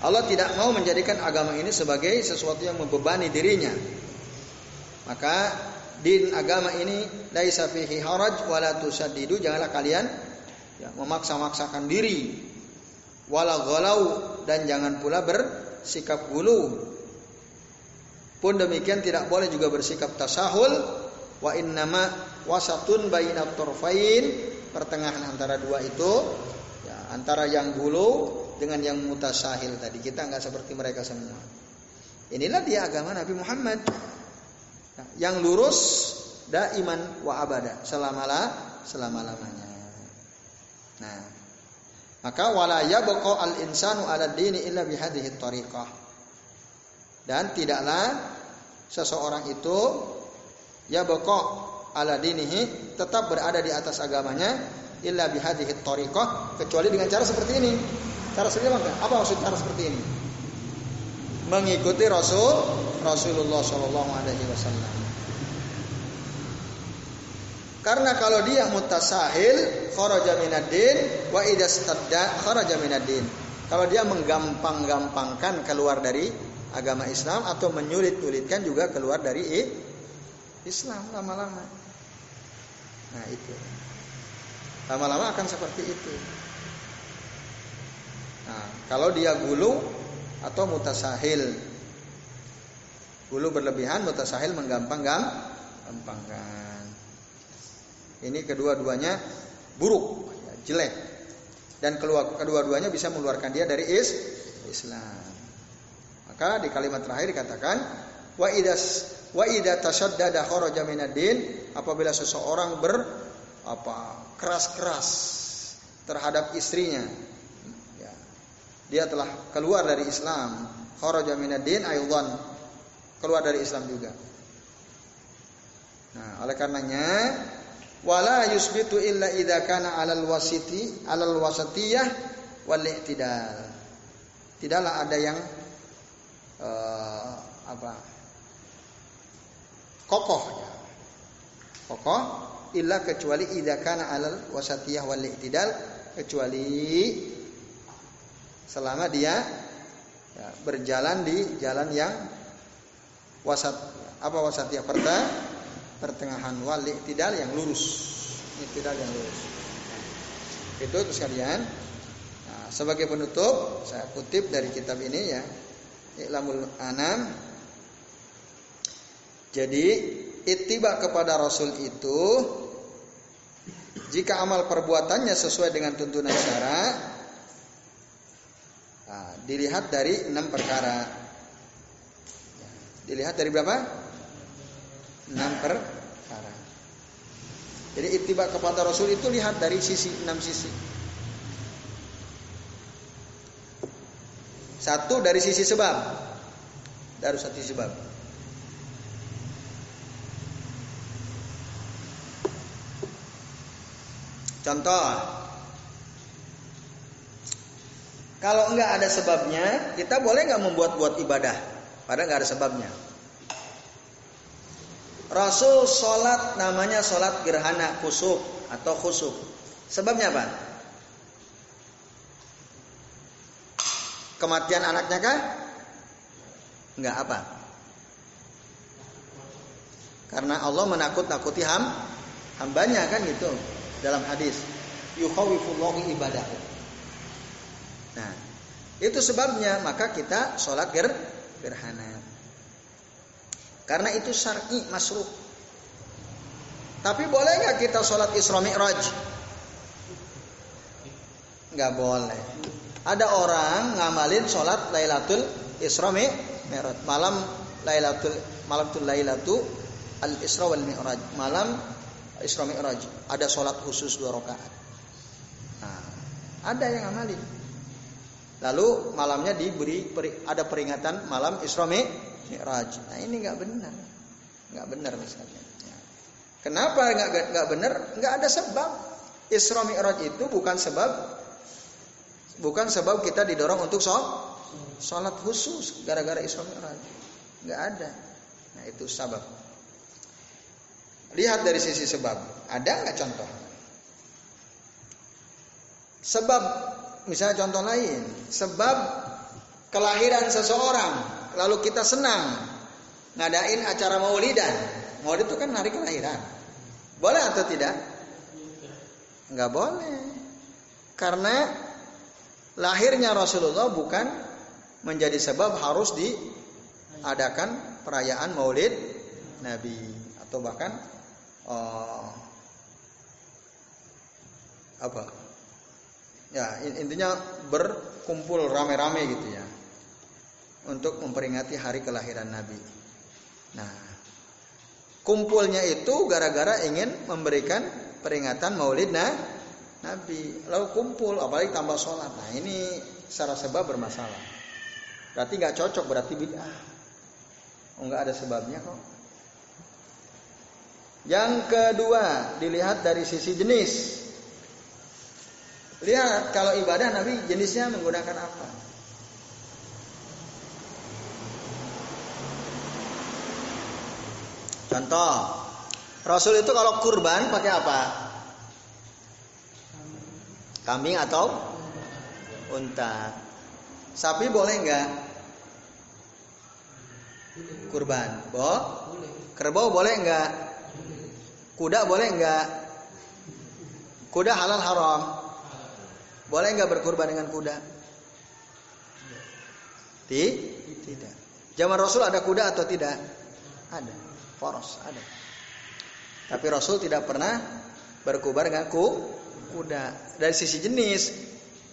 Allah tidak mau menjadikan agama ini sebagai sesuatu yang membebani dirinya. Maka din agama ini laisa fihi haraj wala tusaddidu janganlah kalian ya, memaksa-maksakan diri wala ghalau dan jangan pula bersikap gulu. Pun demikian tidak boleh juga bersikap tasahul wa innama wasatun bainat turfain pertengahan antara dua itu ya, antara yang gulu dengan yang mutasahil tadi. Kita nggak seperti mereka semua. Inilah dia agama Nabi Muhammad. Nah, yang lurus daiman wa abada. Selama selama lamanya nah maka wala al insanu ala dini illa bihadhihi tariqah dan tidaklah seseorang itu ya boko ala dinihi tetap berada di atas agamanya illa bihadhihi thariqah kecuali dengan cara seperti ini. Cara seperti apa? Apa maksud cara seperti ini? Mengikuti Rasul Rasulullah Shallallahu alaihi wasallam. Karena kalau dia mutasahil kharaja din wa idastadda kharaja din. Kalau dia menggampang-gampangkan keluar dari agama Islam atau menyulit-nyulitkan juga keluar dari Islam lama-lama. Nah itu. Lama-lama akan seperti itu. Nah, kalau dia gulu atau mutasahil. Gulu berlebihan, mutasahil menggampang gampangkan. Ini kedua-duanya buruk, ya, jelek. Dan kedua-duanya bisa mengeluarkan dia dari is Islam. Maka di kalimat terakhir dikatakan wa idas wa idza tashaddada kharaja din apabila seseorang ber apa keras-keras terhadap istrinya. Ya, dia telah keluar dari Islam. Kharaja din aydan keluar dari Islam juga. Nah oleh karenanya wala yusbitu illa idza kana alal wasiti alal wasatiyah wal i'tidal tidaklah ada yang uh, apa kokoh. Kokoh illa kecuali idza kana alal wasatiyah wal i'tidal kecuali selama dia ya, berjalan di jalan yang wasat apa wasatiyah perta pertengahan wal i'tidal yang lurus. I'tidal yang lurus. Itu terus kalian nah, sebagai penutup saya kutip dari kitab ini ya Ilamul Anam jadi ittiba kepada Rasul itu jika amal perbuatannya sesuai dengan tuntunan syara nah, dilihat dari enam perkara. Dilihat dari berapa? Enam perkara. Jadi ittiba kepada Rasul itu lihat dari sisi enam sisi. Satu dari sisi sebab. Dari satu sisi sebab. Contoh, kalau enggak ada sebabnya, kita boleh nggak membuat-buat ibadah, padahal nggak ada sebabnya. Rasul sholat namanya sholat gerhana kusuk atau khusuk. Sebabnya apa? Kematian anaknya kah? Enggak apa? Karena Allah menakut-nakuti ham, hambanya kan gitu dalam hadis yukhawifullahu ibadahu. Nah, itu sebabnya maka kita sholat ger gerhana. Karena itu syar'i masruh. Tapi boleh nggak kita sholat Isra Mi'raj? Nggak boleh. Ada orang ngamalin sholat Lailatul Isra Mi'raj. Malam Lailatul malam tul Lailatu Al Isra wal Mi'raj. Malam Isra Mi'raj. Ada sholat khusus dua rakaat. Nah, ada yang amali. Lalu malamnya diberi peri, ada peringatan malam Isra Mi'raj. Nah ini nggak benar, nggak benar misalnya. Ya. Kenapa nggak nggak benar? Nggak ada sebab. Isra Mi'raj itu bukan sebab, bukan sebab kita didorong untuk sholat, sholat khusus gara-gara Isra Mi'raj. Nggak ada. Nah itu sebab. Lihat dari sisi sebab. Ada nggak contoh? Sebab, misalnya contoh lain, sebab kelahiran seseorang, lalu kita senang ngadain acara maulidan. Maulid itu kan hari kelahiran. Boleh atau tidak? Nggak boleh. Karena lahirnya Rasulullah bukan menjadi sebab harus diadakan perayaan maulid Nabi atau bahkan uh, apa ya intinya berkumpul rame-rame gitu ya untuk memperingati hari kelahiran Nabi. Nah, kumpulnya itu gara-gara ingin memberikan peringatan Maulid nah, Nabi. Lalu kumpul, apalagi tambah sholat. Nah ini secara sebab bermasalah. Berarti nggak cocok, berarti bid'ah. Oh, nggak ada sebabnya kok. Yang kedua, dilihat dari sisi jenis. Lihat kalau ibadah Nabi jenisnya menggunakan apa? Contoh, Rasul itu kalau kurban pakai apa? Kambing atau unta? Sapi boleh enggak? Kurban, bo? Kerbau boleh enggak? Kuda boleh enggak? Kuda halal haram. Boleh enggak berkurban dengan kuda? Tidak. Zaman Rasul ada kuda atau tidak? Ada. Poros ada. Tapi Rasul tidak pernah berkurban dengan ku, kuda. Dari sisi jenis,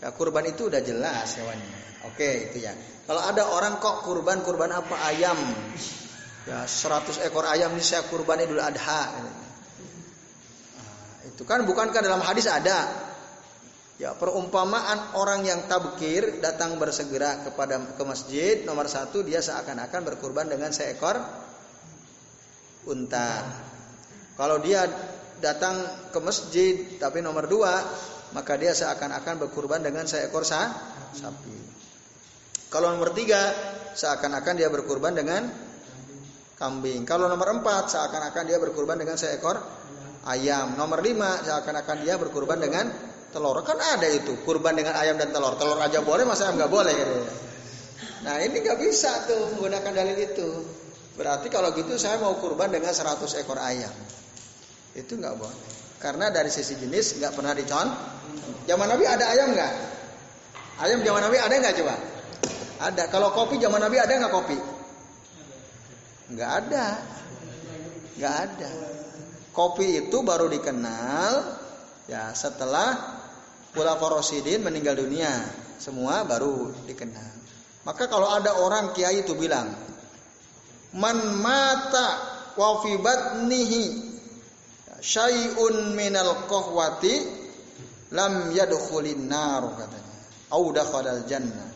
ya kurban itu udah jelas hewannya. Oke, itu ya. Kalau ada orang kok kurban kurban apa ayam? Ya 100 ekor ayam ini saya kurban Idul Adha. Itu kan bukankah dalam hadis ada Ya perumpamaan orang yang tabkir datang bersegera kepada ke masjid nomor satu dia seakan-akan berkurban dengan seekor unta. Kalau dia datang ke masjid tapi nomor dua maka dia seakan-akan berkurban dengan seekor sa sapi. Kalau nomor tiga seakan-akan dia berkurban dengan kambing. Kalau nomor empat seakan-akan dia berkurban dengan seekor ayam. Nomor lima seakan-akan dia berkurban dengan telur. Kan ada itu kurban dengan ayam dan telur. Telur aja boleh masa ayam nggak boleh gitu. nah ini nggak bisa tuh menggunakan dalil itu. Berarti kalau gitu saya mau kurban dengan 100 ekor ayam. Itu nggak boleh. Karena dari sisi jenis nggak pernah dicon zaman nabi ada ayam nggak? Ayam zaman nabi ada nggak coba? Ada. Kalau kopi zaman nabi ada nggak kopi? Nggak ada. Nggak ada kopi itu baru dikenal ya setelah Pula Rasidin meninggal dunia, semua baru dikenal. Maka kalau ada orang kiai itu bilang, "Man mata wa fi batnihi syai'un minal qahwati lam yadkhulin nar" katanya. Au dakhalal jannah.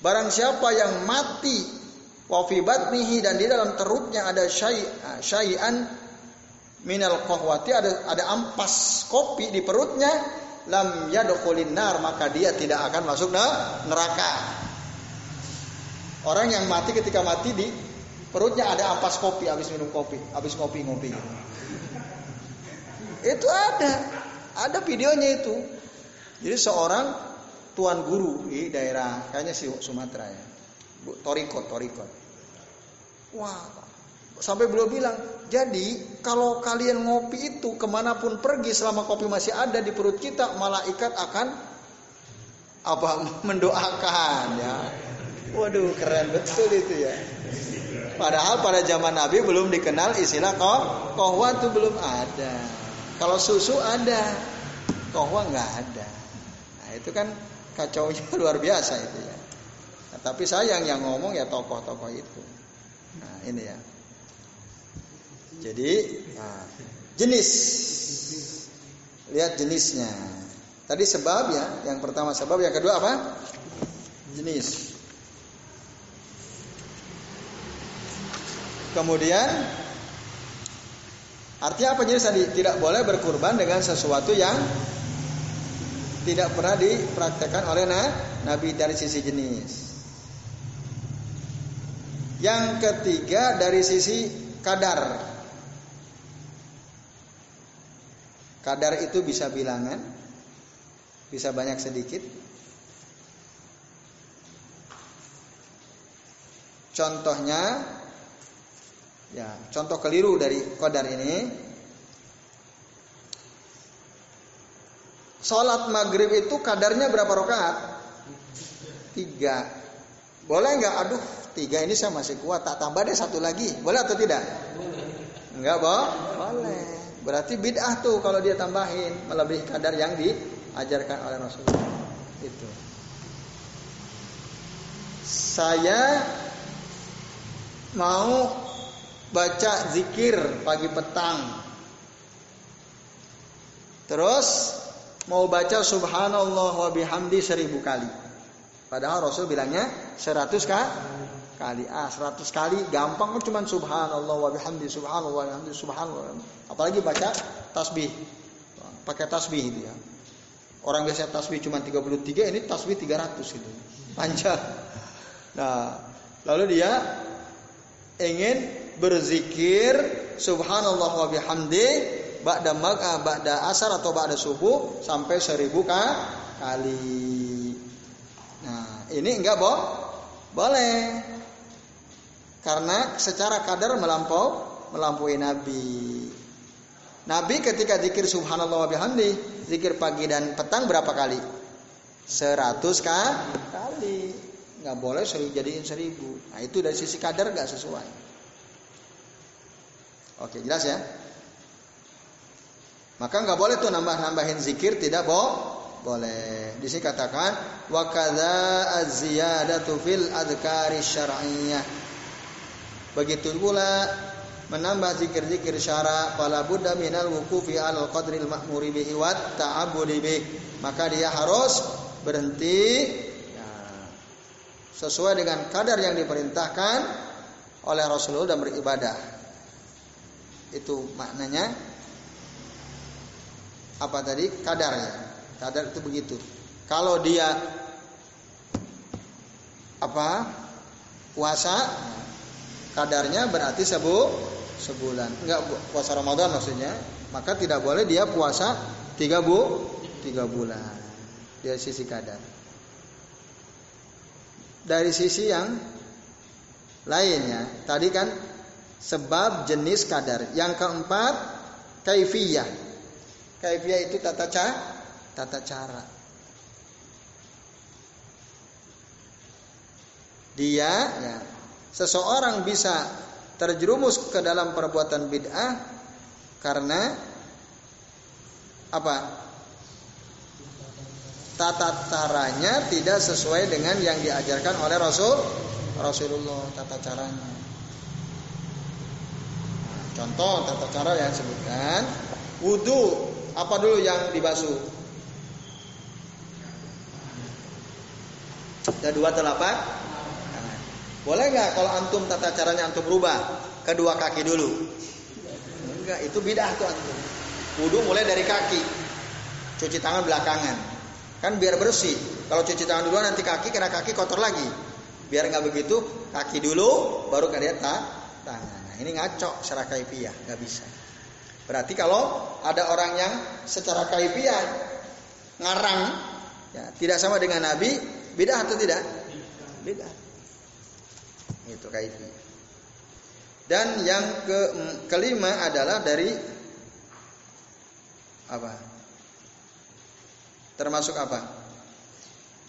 Barang siapa yang mati wa fi batnihi dan di dalam perutnya ada syai'an minal qahwati ada ada ampas kopi di perutnya lam yadkhulin maka dia tidak akan masuk neraka. Orang yang mati ketika mati di perutnya ada ampas kopi habis minum kopi, habis kopi ngopi. Itu ada, ada videonya itu. Jadi seorang tuan guru di daerah kayaknya si Sumatera ya. Torikot, Torikot. Wah, Sampai beliau bilang, jadi kalau kalian ngopi itu ke mana pun pergi selama kopi masih ada di perut kita, malaikat akan apa mendoakan ya. Waduh keren betul itu ya. Padahal pada zaman Nabi belum dikenal istilah koh, kohwa itu belum ada. Kalau susu ada, kohwa nggak ada. Nah itu kan kacau luar biasa itu ya. Nah, tapi sayang yang ngomong ya tokoh-tokoh itu. Nah ini ya. Jadi nah, jenis lihat jenisnya. Tadi sebab ya, yang pertama sebab, yang kedua apa? Jenis. Kemudian artinya apa jenis tadi? Tidak boleh berkurban dengan sesuatu yang tidak pernah dipraktekkan oleh Nabi dari sisi jenis. Yang ketiga dari sisi kadar. Kadar itu bisa bilangan, bisa banyak sedikit. Contohnya, ya contoh keliru dari kadar ini. Sholat maghrib itu kadarnya berapa rakaat? Tiga. Boleh nggak? Aduh, tiga ini saya masih kuat. Tak tambah deh satu lagi. Boleh atau tidak? Enggak, boh? Boleh. Berarti bid'ah tuh kalau dia tambahin melebihi kadar yang diajarkan oleh Rasulullah. Itu. Saya mau baca zikir pagi petang. Terus mau baca subhanallah wa bihamdi seribu kali. Padahal Rasul bilangnya seratus kah? Kali. Ah, 100 kali gampang kan cuma subhanallah wa bihamdi subhanallah wa bihamdi subhanallah. Apalagi baca tasbih. Pakai tasbih itu ya. Orang biasa tasbih cuma 33, ini tasbih 300 itu. Panjang. Nah, lalu dia ingin berzikir subhanallah wa bihamdi ba'da mag ah, ba'da asar atau ba'da subuh sampai seribu kali. Nah, ini enggak boh? Boleh. Karena secara kadar melampau melampaui Nabi. Nabi ketika zikir subhanallah wa bihamdi, zikir pagi dan petang berapa kali? Seratus kali. Nggak boleh seribu jadiin seribu. Nah itu dari sisi kadar nggak sesuai. Oke jelas ya. Maka nggak boleh tuh nambah-nambahin zikir tidak boh boleh. Di sini katakan wa kadza az-ziyadatu fil adhkari syar'iyyah Begitu pula menambah zikir-zikir syara fala buddha minal wuqufi al qadril ma'muri bihi wa ta'abbudi bih. Maka dia harus berhenti ya, sesuai dengan kadar yang diperintahkan oleh Rasulullah dan beribadah. Itu maknanya apa tadi? Kadarnya. Kadar itu begitu. Kalau dia apa? Puasa kadarnya berarti sebu sebulan. Enggak puasa Ramadan maksudnya. Maka tidak boleh dia puasa tiga bu tiga bulan dari sisi kadar. Dari sisi yang lainnya, tadi kan sebab jenis kadar. Yang keempat, kaifiyah. Kaifiyah itu tata cara, tata cara. Dia ya, seseorang bisa terjerumus ke dalam perbuatan bid'ah karena apa? Tata caranya tidak sesuai dengan yang diajarkan oleh Rasul Rasulullah tata caranya. Contoh tata cara yang disebutkan wudhu apa dulu yang dibasuh? Ada dua telapak boleh nggak kalau antum tata caranya antum berubah kedua kaki dulu? Enggak, itu bidah tuh antum. Wudhu mulai dari kaki, cuci tangan belakangan, kan biar bersih. Kalau cuci tangan dulu nanti kaki kena kaki kotor lagi. Biar nggak begitu, kaki dulu, baru kalian tak tangan. Nah, ini ngaco secara kaifiah, nggak bisa. Berarti kalau ada orang yang secara kaifiah ngarang, ya, tidak sama dengan Nabi, beda atau tidak? Beda. Itu kaifi. Dan yang ke, kelima adalah dari apa? Termasuk apa?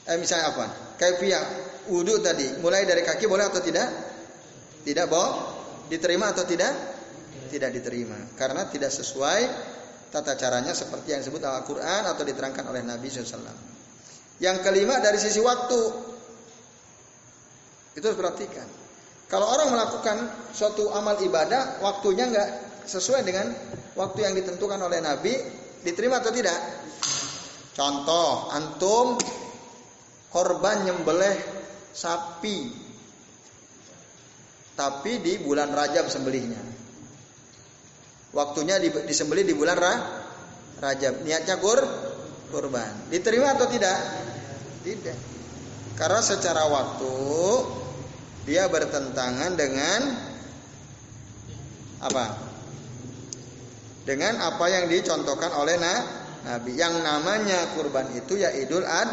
Eh misalnya apa? Kaifiyah wudhu tadi, mulai dari kaki boleh atau tidak? Tidak boh? Diterima atau tidak? Tidak diterima karena tidak sesuai tata caranya seperti yang disebut Al-Qur'an atau diterangkan oleh Nabi SAW. Yang kelima dari sisi waktu. Itu harus perhatikan. Kalau orang melakukan suatu amal ibadah, waktunya nggak sesuai dengan waktu yang ditentukan oleh Nabi, diterima atau tidak? Contoh, antum korban nyembelih sapi, tapi di bulan Rajab sembelihnya. Waktunya disembelih di bulan Rajab. Niatnya kur kurban. Diterima atau tidak? Tidak. Karena secara waktu dia bertentangan dengan apa? Dengan apa yang dicontohkan oleh Nabi. Yang namanya kurban itu ya Idul Ad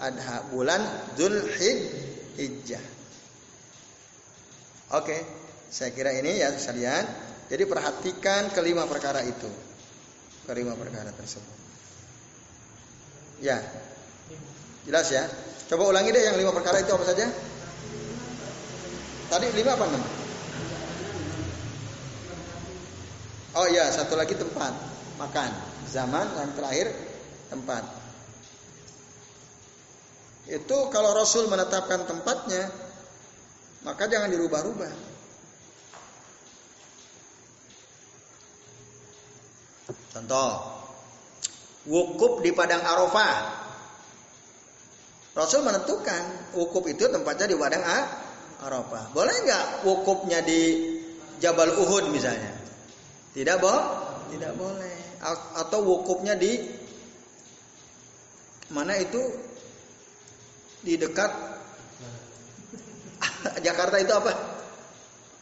Adha bulan Zulhijjah. Oke, saya kira ini ya sekalian. Jadi perhatikan kelima perkara itu. Kelima perkara tersebut. Ya. Jelas ya? Coba ulangi deh yang lima perkara itu apa saja? Tadi lima apa enam? Oh iya, satu lagi tempat makan. Zaman yang terakhir tempat. Itu kalau Rasul menetapkan tempatnya, maka jangan dirubah-rubah. Contoh, wukuf di padang Arafah. Rasul menentukan wukuf itu tempatnya di padang Arafah Arafah. Boleh nggak wukufnya di Jabal Uhud misalnya? Tidak boh? Tidak boleh. Atau wukufnya di mana itu? Di dekat Jakarta itu apa?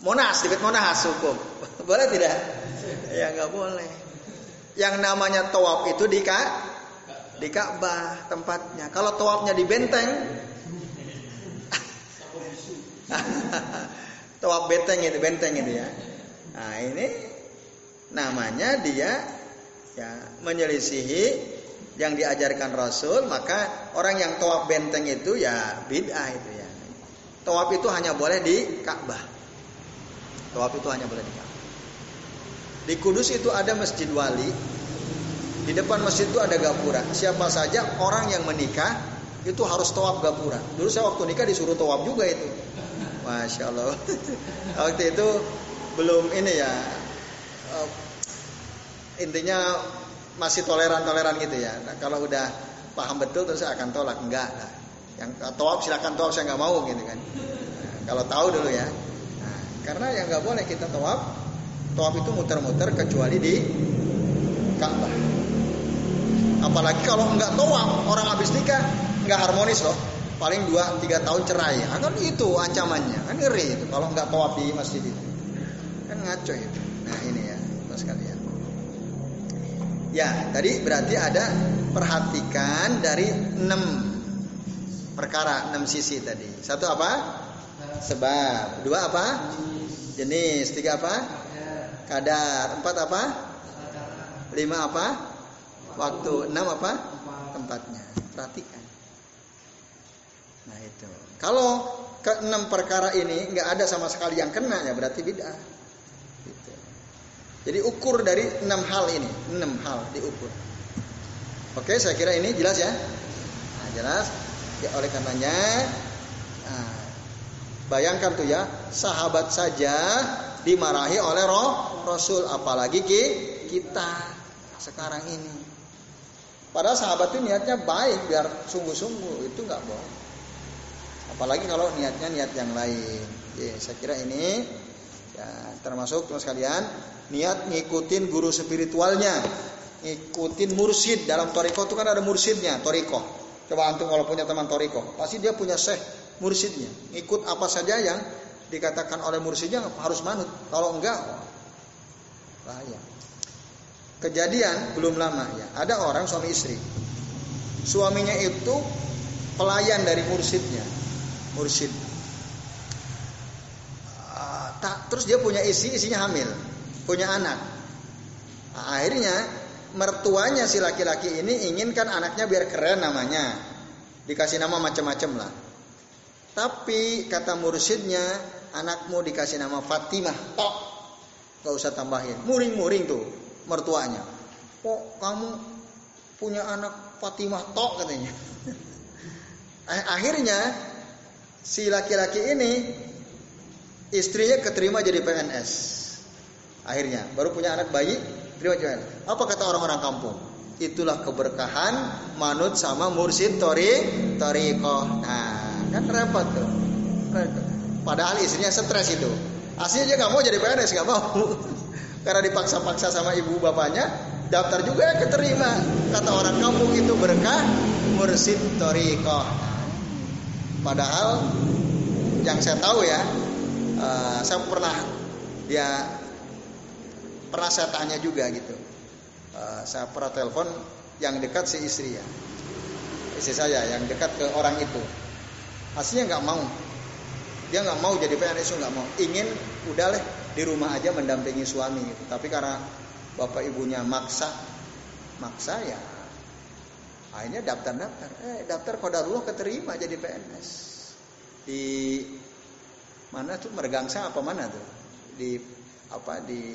Monas, dekat Monas wukuf. Boleh tidak? Ya nggak boleh. Yang namanya tawaf itu di Ka di Ka'bah tempatnya. Kalau tawafnya di benteng, Tawaf benteng itu, benteng itu ya. Nah, ini namanya dia ya menyelisihi yang diajarkan Rasul, maka orang yang tawaf benteng itu ya bid'ah itu ya. Tawaf itu hanya boleh di Ka'bah. Tawaf itu hanya boleh di Ka'bah. Di Kudus itu ada Masjid Wali. Di depan masjid itu ada gapura. Siapa saja orang yang menikah itu harus tawaf gapura. Dulu saya waktu nikah disuruh tawaf juga itu. Masya Allah. Waktu itu belum ini ya. Uh, intinya masih toleran-toleran gitu ya. Nah, kalau udah paham betul terus akan tolak enggak lah. Yang tawaf silakan tawaf saya nggak mau gitu kan. Nah, kalau tahu dulu ya. Nah, karena yang nggak boleh kita tawaf, tawaf itu muter-muter kecuali di Ka'bah. Apalagi kalau nggak tawaf orang habis nikah nggak harmonis loh. Paling 2 3 tahun cerai. Nah, kan itu ancamannya. Kan ngeri itu kalau nggak tawaf di masjid itu. Kan ngaco itu. Nah, ini ya, Mas kalian. Ya, tadi berarti ada perhatikan dari enam perkara, enam sisi tadi. Satu apa? Sebab. Dua apa? Jenis. Tiga apa? Kadar. Empat apa? Lima apa? Waktu. Enam apa? Tempatnya. Perhatikan. Nah itu. Kalau keenam perkara ini nggak ada sama sekali yang kena ya berarti bid'ah. Jadi ukur dari enam hal ini, enam hal diukur. Oke, saya kira ini jelas ya. Nah, jelas. Ya, oleh karenanya, nah, bayangkan tuh ya, sahabat saja dimarahi oleh roh Rasul, apalagi ki, kita sekarang ini. Padahal sahabat itu niatnya baik, biar sungguh-sungguh itu nggak bohong. Apalagi kalau niatnya niat yang lain. Ya, saya kira ini ya, termasuk teman sekalian niat ngikutin guru spiritualnya. Ngikutin mursid dalam toriko itu kan ada mursidnya toriko. Coba antum kalau punya teman toriko pasti dia punya syekh mursidnya ikut apa saja yang dikatakan oleh mursidnya harus manut. Kalau enggak bahaya. Kejadian belum lama ya. Ada orang suami istri. Suaminya itu pelayan dari mursidnya mursid ah, tak terus dia punya istri isinya hamil punya anak. Nah, akhirnya mertuanya si laki-laki ini inginkan anaknya biar keren namanya. Dikasih nama macam-macam lah. Tapi kata mursidnya, anakmu dikasih nama Fatimah, tok. Gak usah tambahin. Muring-muring tuh mertuanya. Kok kamu punya anak Fatimah tok katanya. Eh, akhirnya si laki-laki ini istrinya keterima jadi PNS. Akhirnya baru punya anak bayi, terima kasih. Apa kata orang-orang kampung? Itulah keberkahan manut sama mursid tori toriko. Nah, kan repot tuh. Padahal istrinya stres itu. Aslinya dia nggak mau jadi PNS, nggak mau. Karena dipaksa-paksa sama ibu bapaknya, daftar juga keterima. Kata orang kampung itu berkah mursid toriko. Padahal yang saya tahu ya, uh, saya pernah dia pernah saya tanya juga gitu. Uh, saya pernah telepon yang dekat si istri ya, istri saya yang dekat ke orang itu. Aslinya nggak mau, dia nggak mau jadi PNS nggak mau, ingin udah deh di rumah aja mendampingi suami gitu. Tapi karena bapak ibunya maksa, maksa ya, akhirnya daftar-daftar. Eh daftar kodarullah keterima jadi PNS di mana tuh Mergangsa apa mana tuh di apa di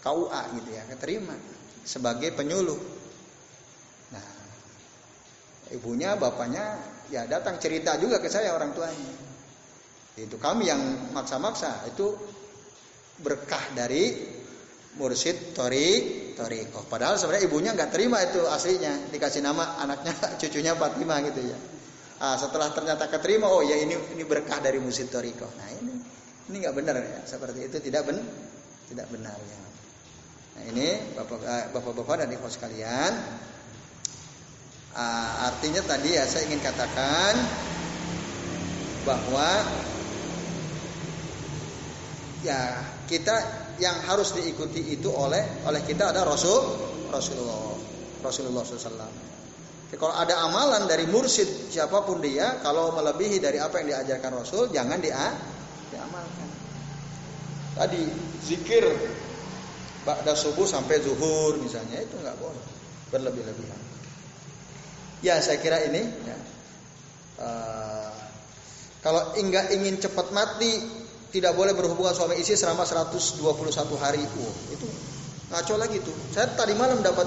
KUA gitu ya, keterima sebagai penyuluh. Nah, ibunya, bapaknya ya datang cerita juga ke saya orang tuanya. Itu kami yang maksa-maksa itu berkah dari mursid tori toriko. Padahal sebenarnya ibunya nggak terima itu aslinya dikasih nama anaknya cucunya Fatimah gitu ya. Ah, setelah ternyata keterima, oh ya ini ini berkah dari mursid toriko. Nah ini ini nggak benar ya seperti itu tidak ben tidak benar ya. Nah ini eh, bapak-bapak dan ibu sekalian, uh, artinya tadi ya saya ingin katakan bahwa ya kita yang harus diikuti itu oleh oleh kita ada Rasul Rasulullah Rasulullah SAW. Jadi kalau ada amalan dari mursid siapa pun dia, kalau melebihi dari apa yang diajarkan Rasul, jangan dia diamalkan. Tadi zikir Ba'da subuh sampai zuhur misalnya itu nggak boleh berlebih-lebihan. Ya saya kira ini ya. Uh, kalau enggak ingin cepat mati tidak boleh berhubungan suami istri selama 121 hari. Oh, itu ngaco lagi tuh. Saya tadi malam dapat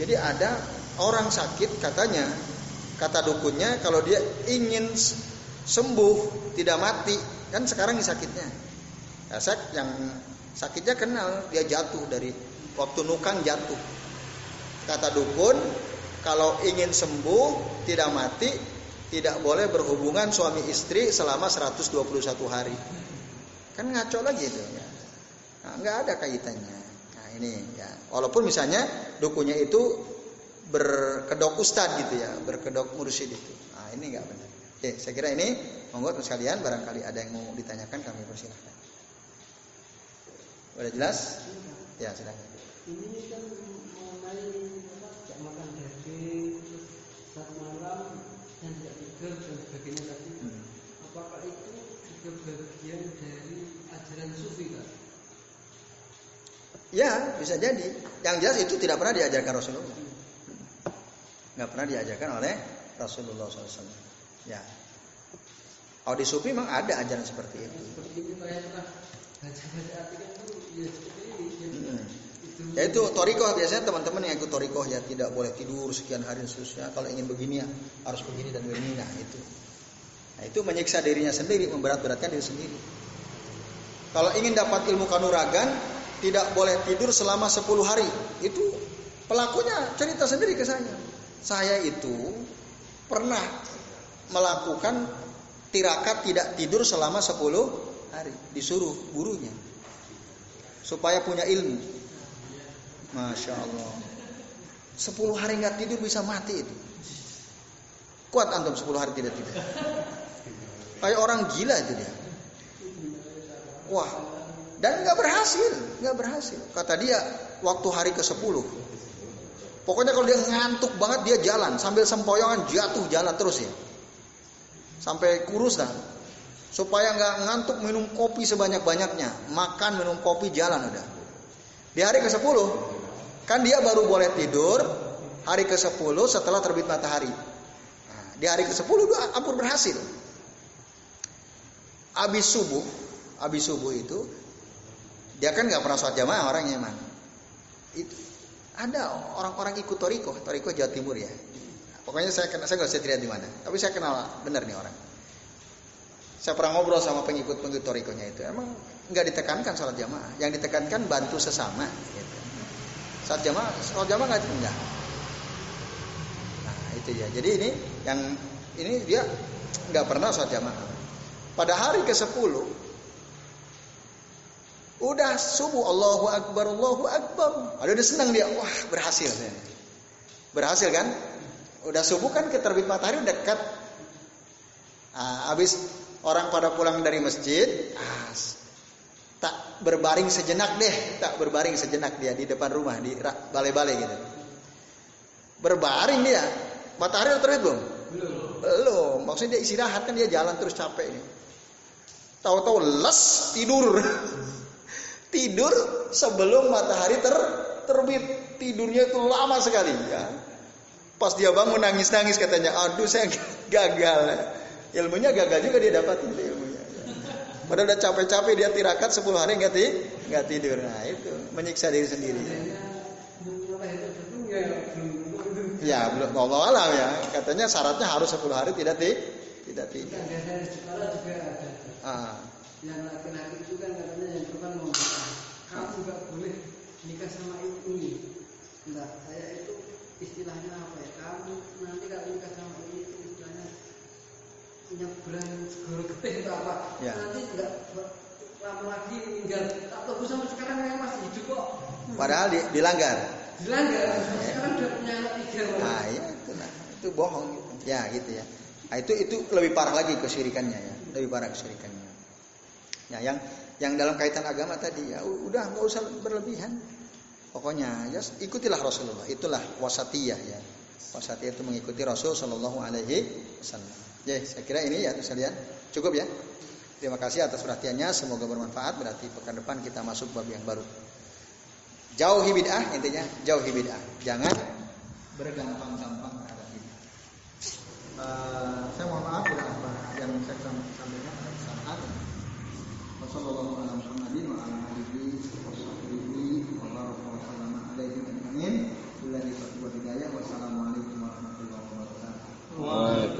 jadi ada orang sakit katanya kata dukunnya kalau dia ingin sembuh, tidak mati, kan sekarang sakitnya. Ya, yang sakitnya kenal, dia jatuh dari waktu nukang jatuh. Kata dukun, kalau ingin sembuh, tidak mati, tidak boleh berhubungan suami istri selama 121 hari. Kan ngaco lagi itu ya. Nah, nggak ada kaitannya. Nah ini ya. Walaupun misalnya dukunya itu berkedok ustad gitu ya, berkedok mursyid itu. Nah ini nggak benar. Oke, saya kira ini monggo sekalian barangkali ada yang mau ditanyakan kami persilahkan. Sudah jelas? Ya, silakan. Ini kan mengenai tidak makan daging saat malam tidur dan sebagainya tadi. Hmm. Apakah itu juga bagian dari ajaran sufi kan? Ya, bisa jadi. Yang jelas itu tidak pernah diajarkan Rasulullah. Nggak pernah diajarkan oleh Rasulullah SAW. Ya. Kalau di Sufi memang ada ajaran seperti itu. Ya itu torikoh biasanya teman-teman yang ikut torikoh ya tidak boleh tidur sekian hari seterusnya. Kalau ingin begini ya harus begini dan begini. Nah itu. Nah itu menyiksa dirinya sendiri, memberat-beratkan diri sendiri. Kalau ingin dapat ilmu kanuragan, tidak boleh tidur selama 10 hari. Itu pelakunya cerita sendiri ke saya. Saya itu pernah melakukan tirakat tidak tidur selama 10 hari. Disuruh gurunya. Supaya punya ilmu. Masya Allah. 10 hari nggak tidur bisa mati itu. Kuat antum 10 hari tidak tidur. Kayak orang gila itu dia. Wah, dan nggak berhasil, nggak berhasil. Kata dia waktu hari ke 10 Pokoknya kalau dia ngantuk banget dia jalan sambil sempoyongan jatuh jalan terus ya. Sampai kurus dah. Supaya nggak ngantuk minum kopi sebanyak-banyaknya, makan minum kopi jalan udah. Di hari ke 10 kan dia baru boleh tidur hari ke 10 setelah terbit matahari. Nah, di hari ke 10 dia ampun berhasil. Abis subuh, abis subuh itu dia kan nggak pernah sholat jamaah orangnya emang. Itu ada orang-orang ikut toriko, toriko Jawa Timur ya. Pokoknya saya kenal, saya nggak usah cerita di mana. Tapi saya kenal benar nih orang. Saya pernah ngobrol sama pengikut-pengikut torikonya itu. Emang nggak ditekankan sholat jamaah. Yang ditekankan bantu sesama. Gitu. Sholat jamaah, sholat jamaah nggak enggak. Nah itu ya. Jadi ini yang ini dia nggak pernah sholat jamaah. Pada hari ke 10 Udah subuh Allahu Akbar Allahu Akbar. Ada udah senang dia. Wah, berhasil. Berhasil kan? Udah subuh kan ke terbit matahari dekat. Nah, habis orang pada pulang dari masjid, ah, tak berbaring sejenak deh, tak berbaring sejenak dia di depan rumah di balai-balai gitu. Berbaring dia. Matahari udah terbit belum? Belum. Belum. Maksudnya dia istirahat kan dia jalan terus capek ini. Tahu-tahu les tidur. Tidur sebelum matahari ter terbit. Tidurnya itu lama sekali ya. Pas dia bangun nangis-nangis katanya, aduh saya gagal. Ilmunya gagal juga dia dapat ilmunya. Padahal udah capek-capek dia tirakat 10 hari nggak nggak tidur. Nah itu menyiksa diri sendiri. Ya belum Allah alam ya. Katanya syaratnya harus 10 hari tidak ti tidak tidur. Ah. Yang laki-laki itu kan katanya yang pertama mau kamu nggak boleh nikah sama ini. Enggak, saya itu istilahnya apa ya? Kamu nanti kalau nikah sama nyebrang segoro getih itu apa? Ya. Nanti enggak lama lagi meninggal. Tak tahu sama sekarang yang masih hidup kok. Padahal di, dilanggar. Dilanggar. Nah, sekarang udah punya anak tiga. Nah, ya itu nah. Itu bohong gitu. Ya, gitu ya. Nah, itu itu lebih parah lagi kesyirikannya ya. Lebih parah kesyirikannya. Ya, yang yang dalam kaitan agama tadi ya udah nggak usah berlebihan. Pokoknya ya ikutilah Rasulullah. Itulah wasatiyah ya. Wasatiyah itu mengikuti Rasul Shallallahu Alaihi Wasallam. Oke, saya kira ini ya sekalian. Ya. Cukup ya. Terima kasih atas perhatiannya, semoga bermanfaat. Berarti pekan depan kita masuk bab yang baru. Jauhi bid'ah intinya, jauhi bid'ah. Jangan bergampang-gampang terhadap bid'ah. Eh, saya mohon maaf bila apa yang saya sampaikan saat. Wassalamualaikum warahmatullahi wabarakatuh. Wassalamualaikum warahmatullahi wabarakatuh.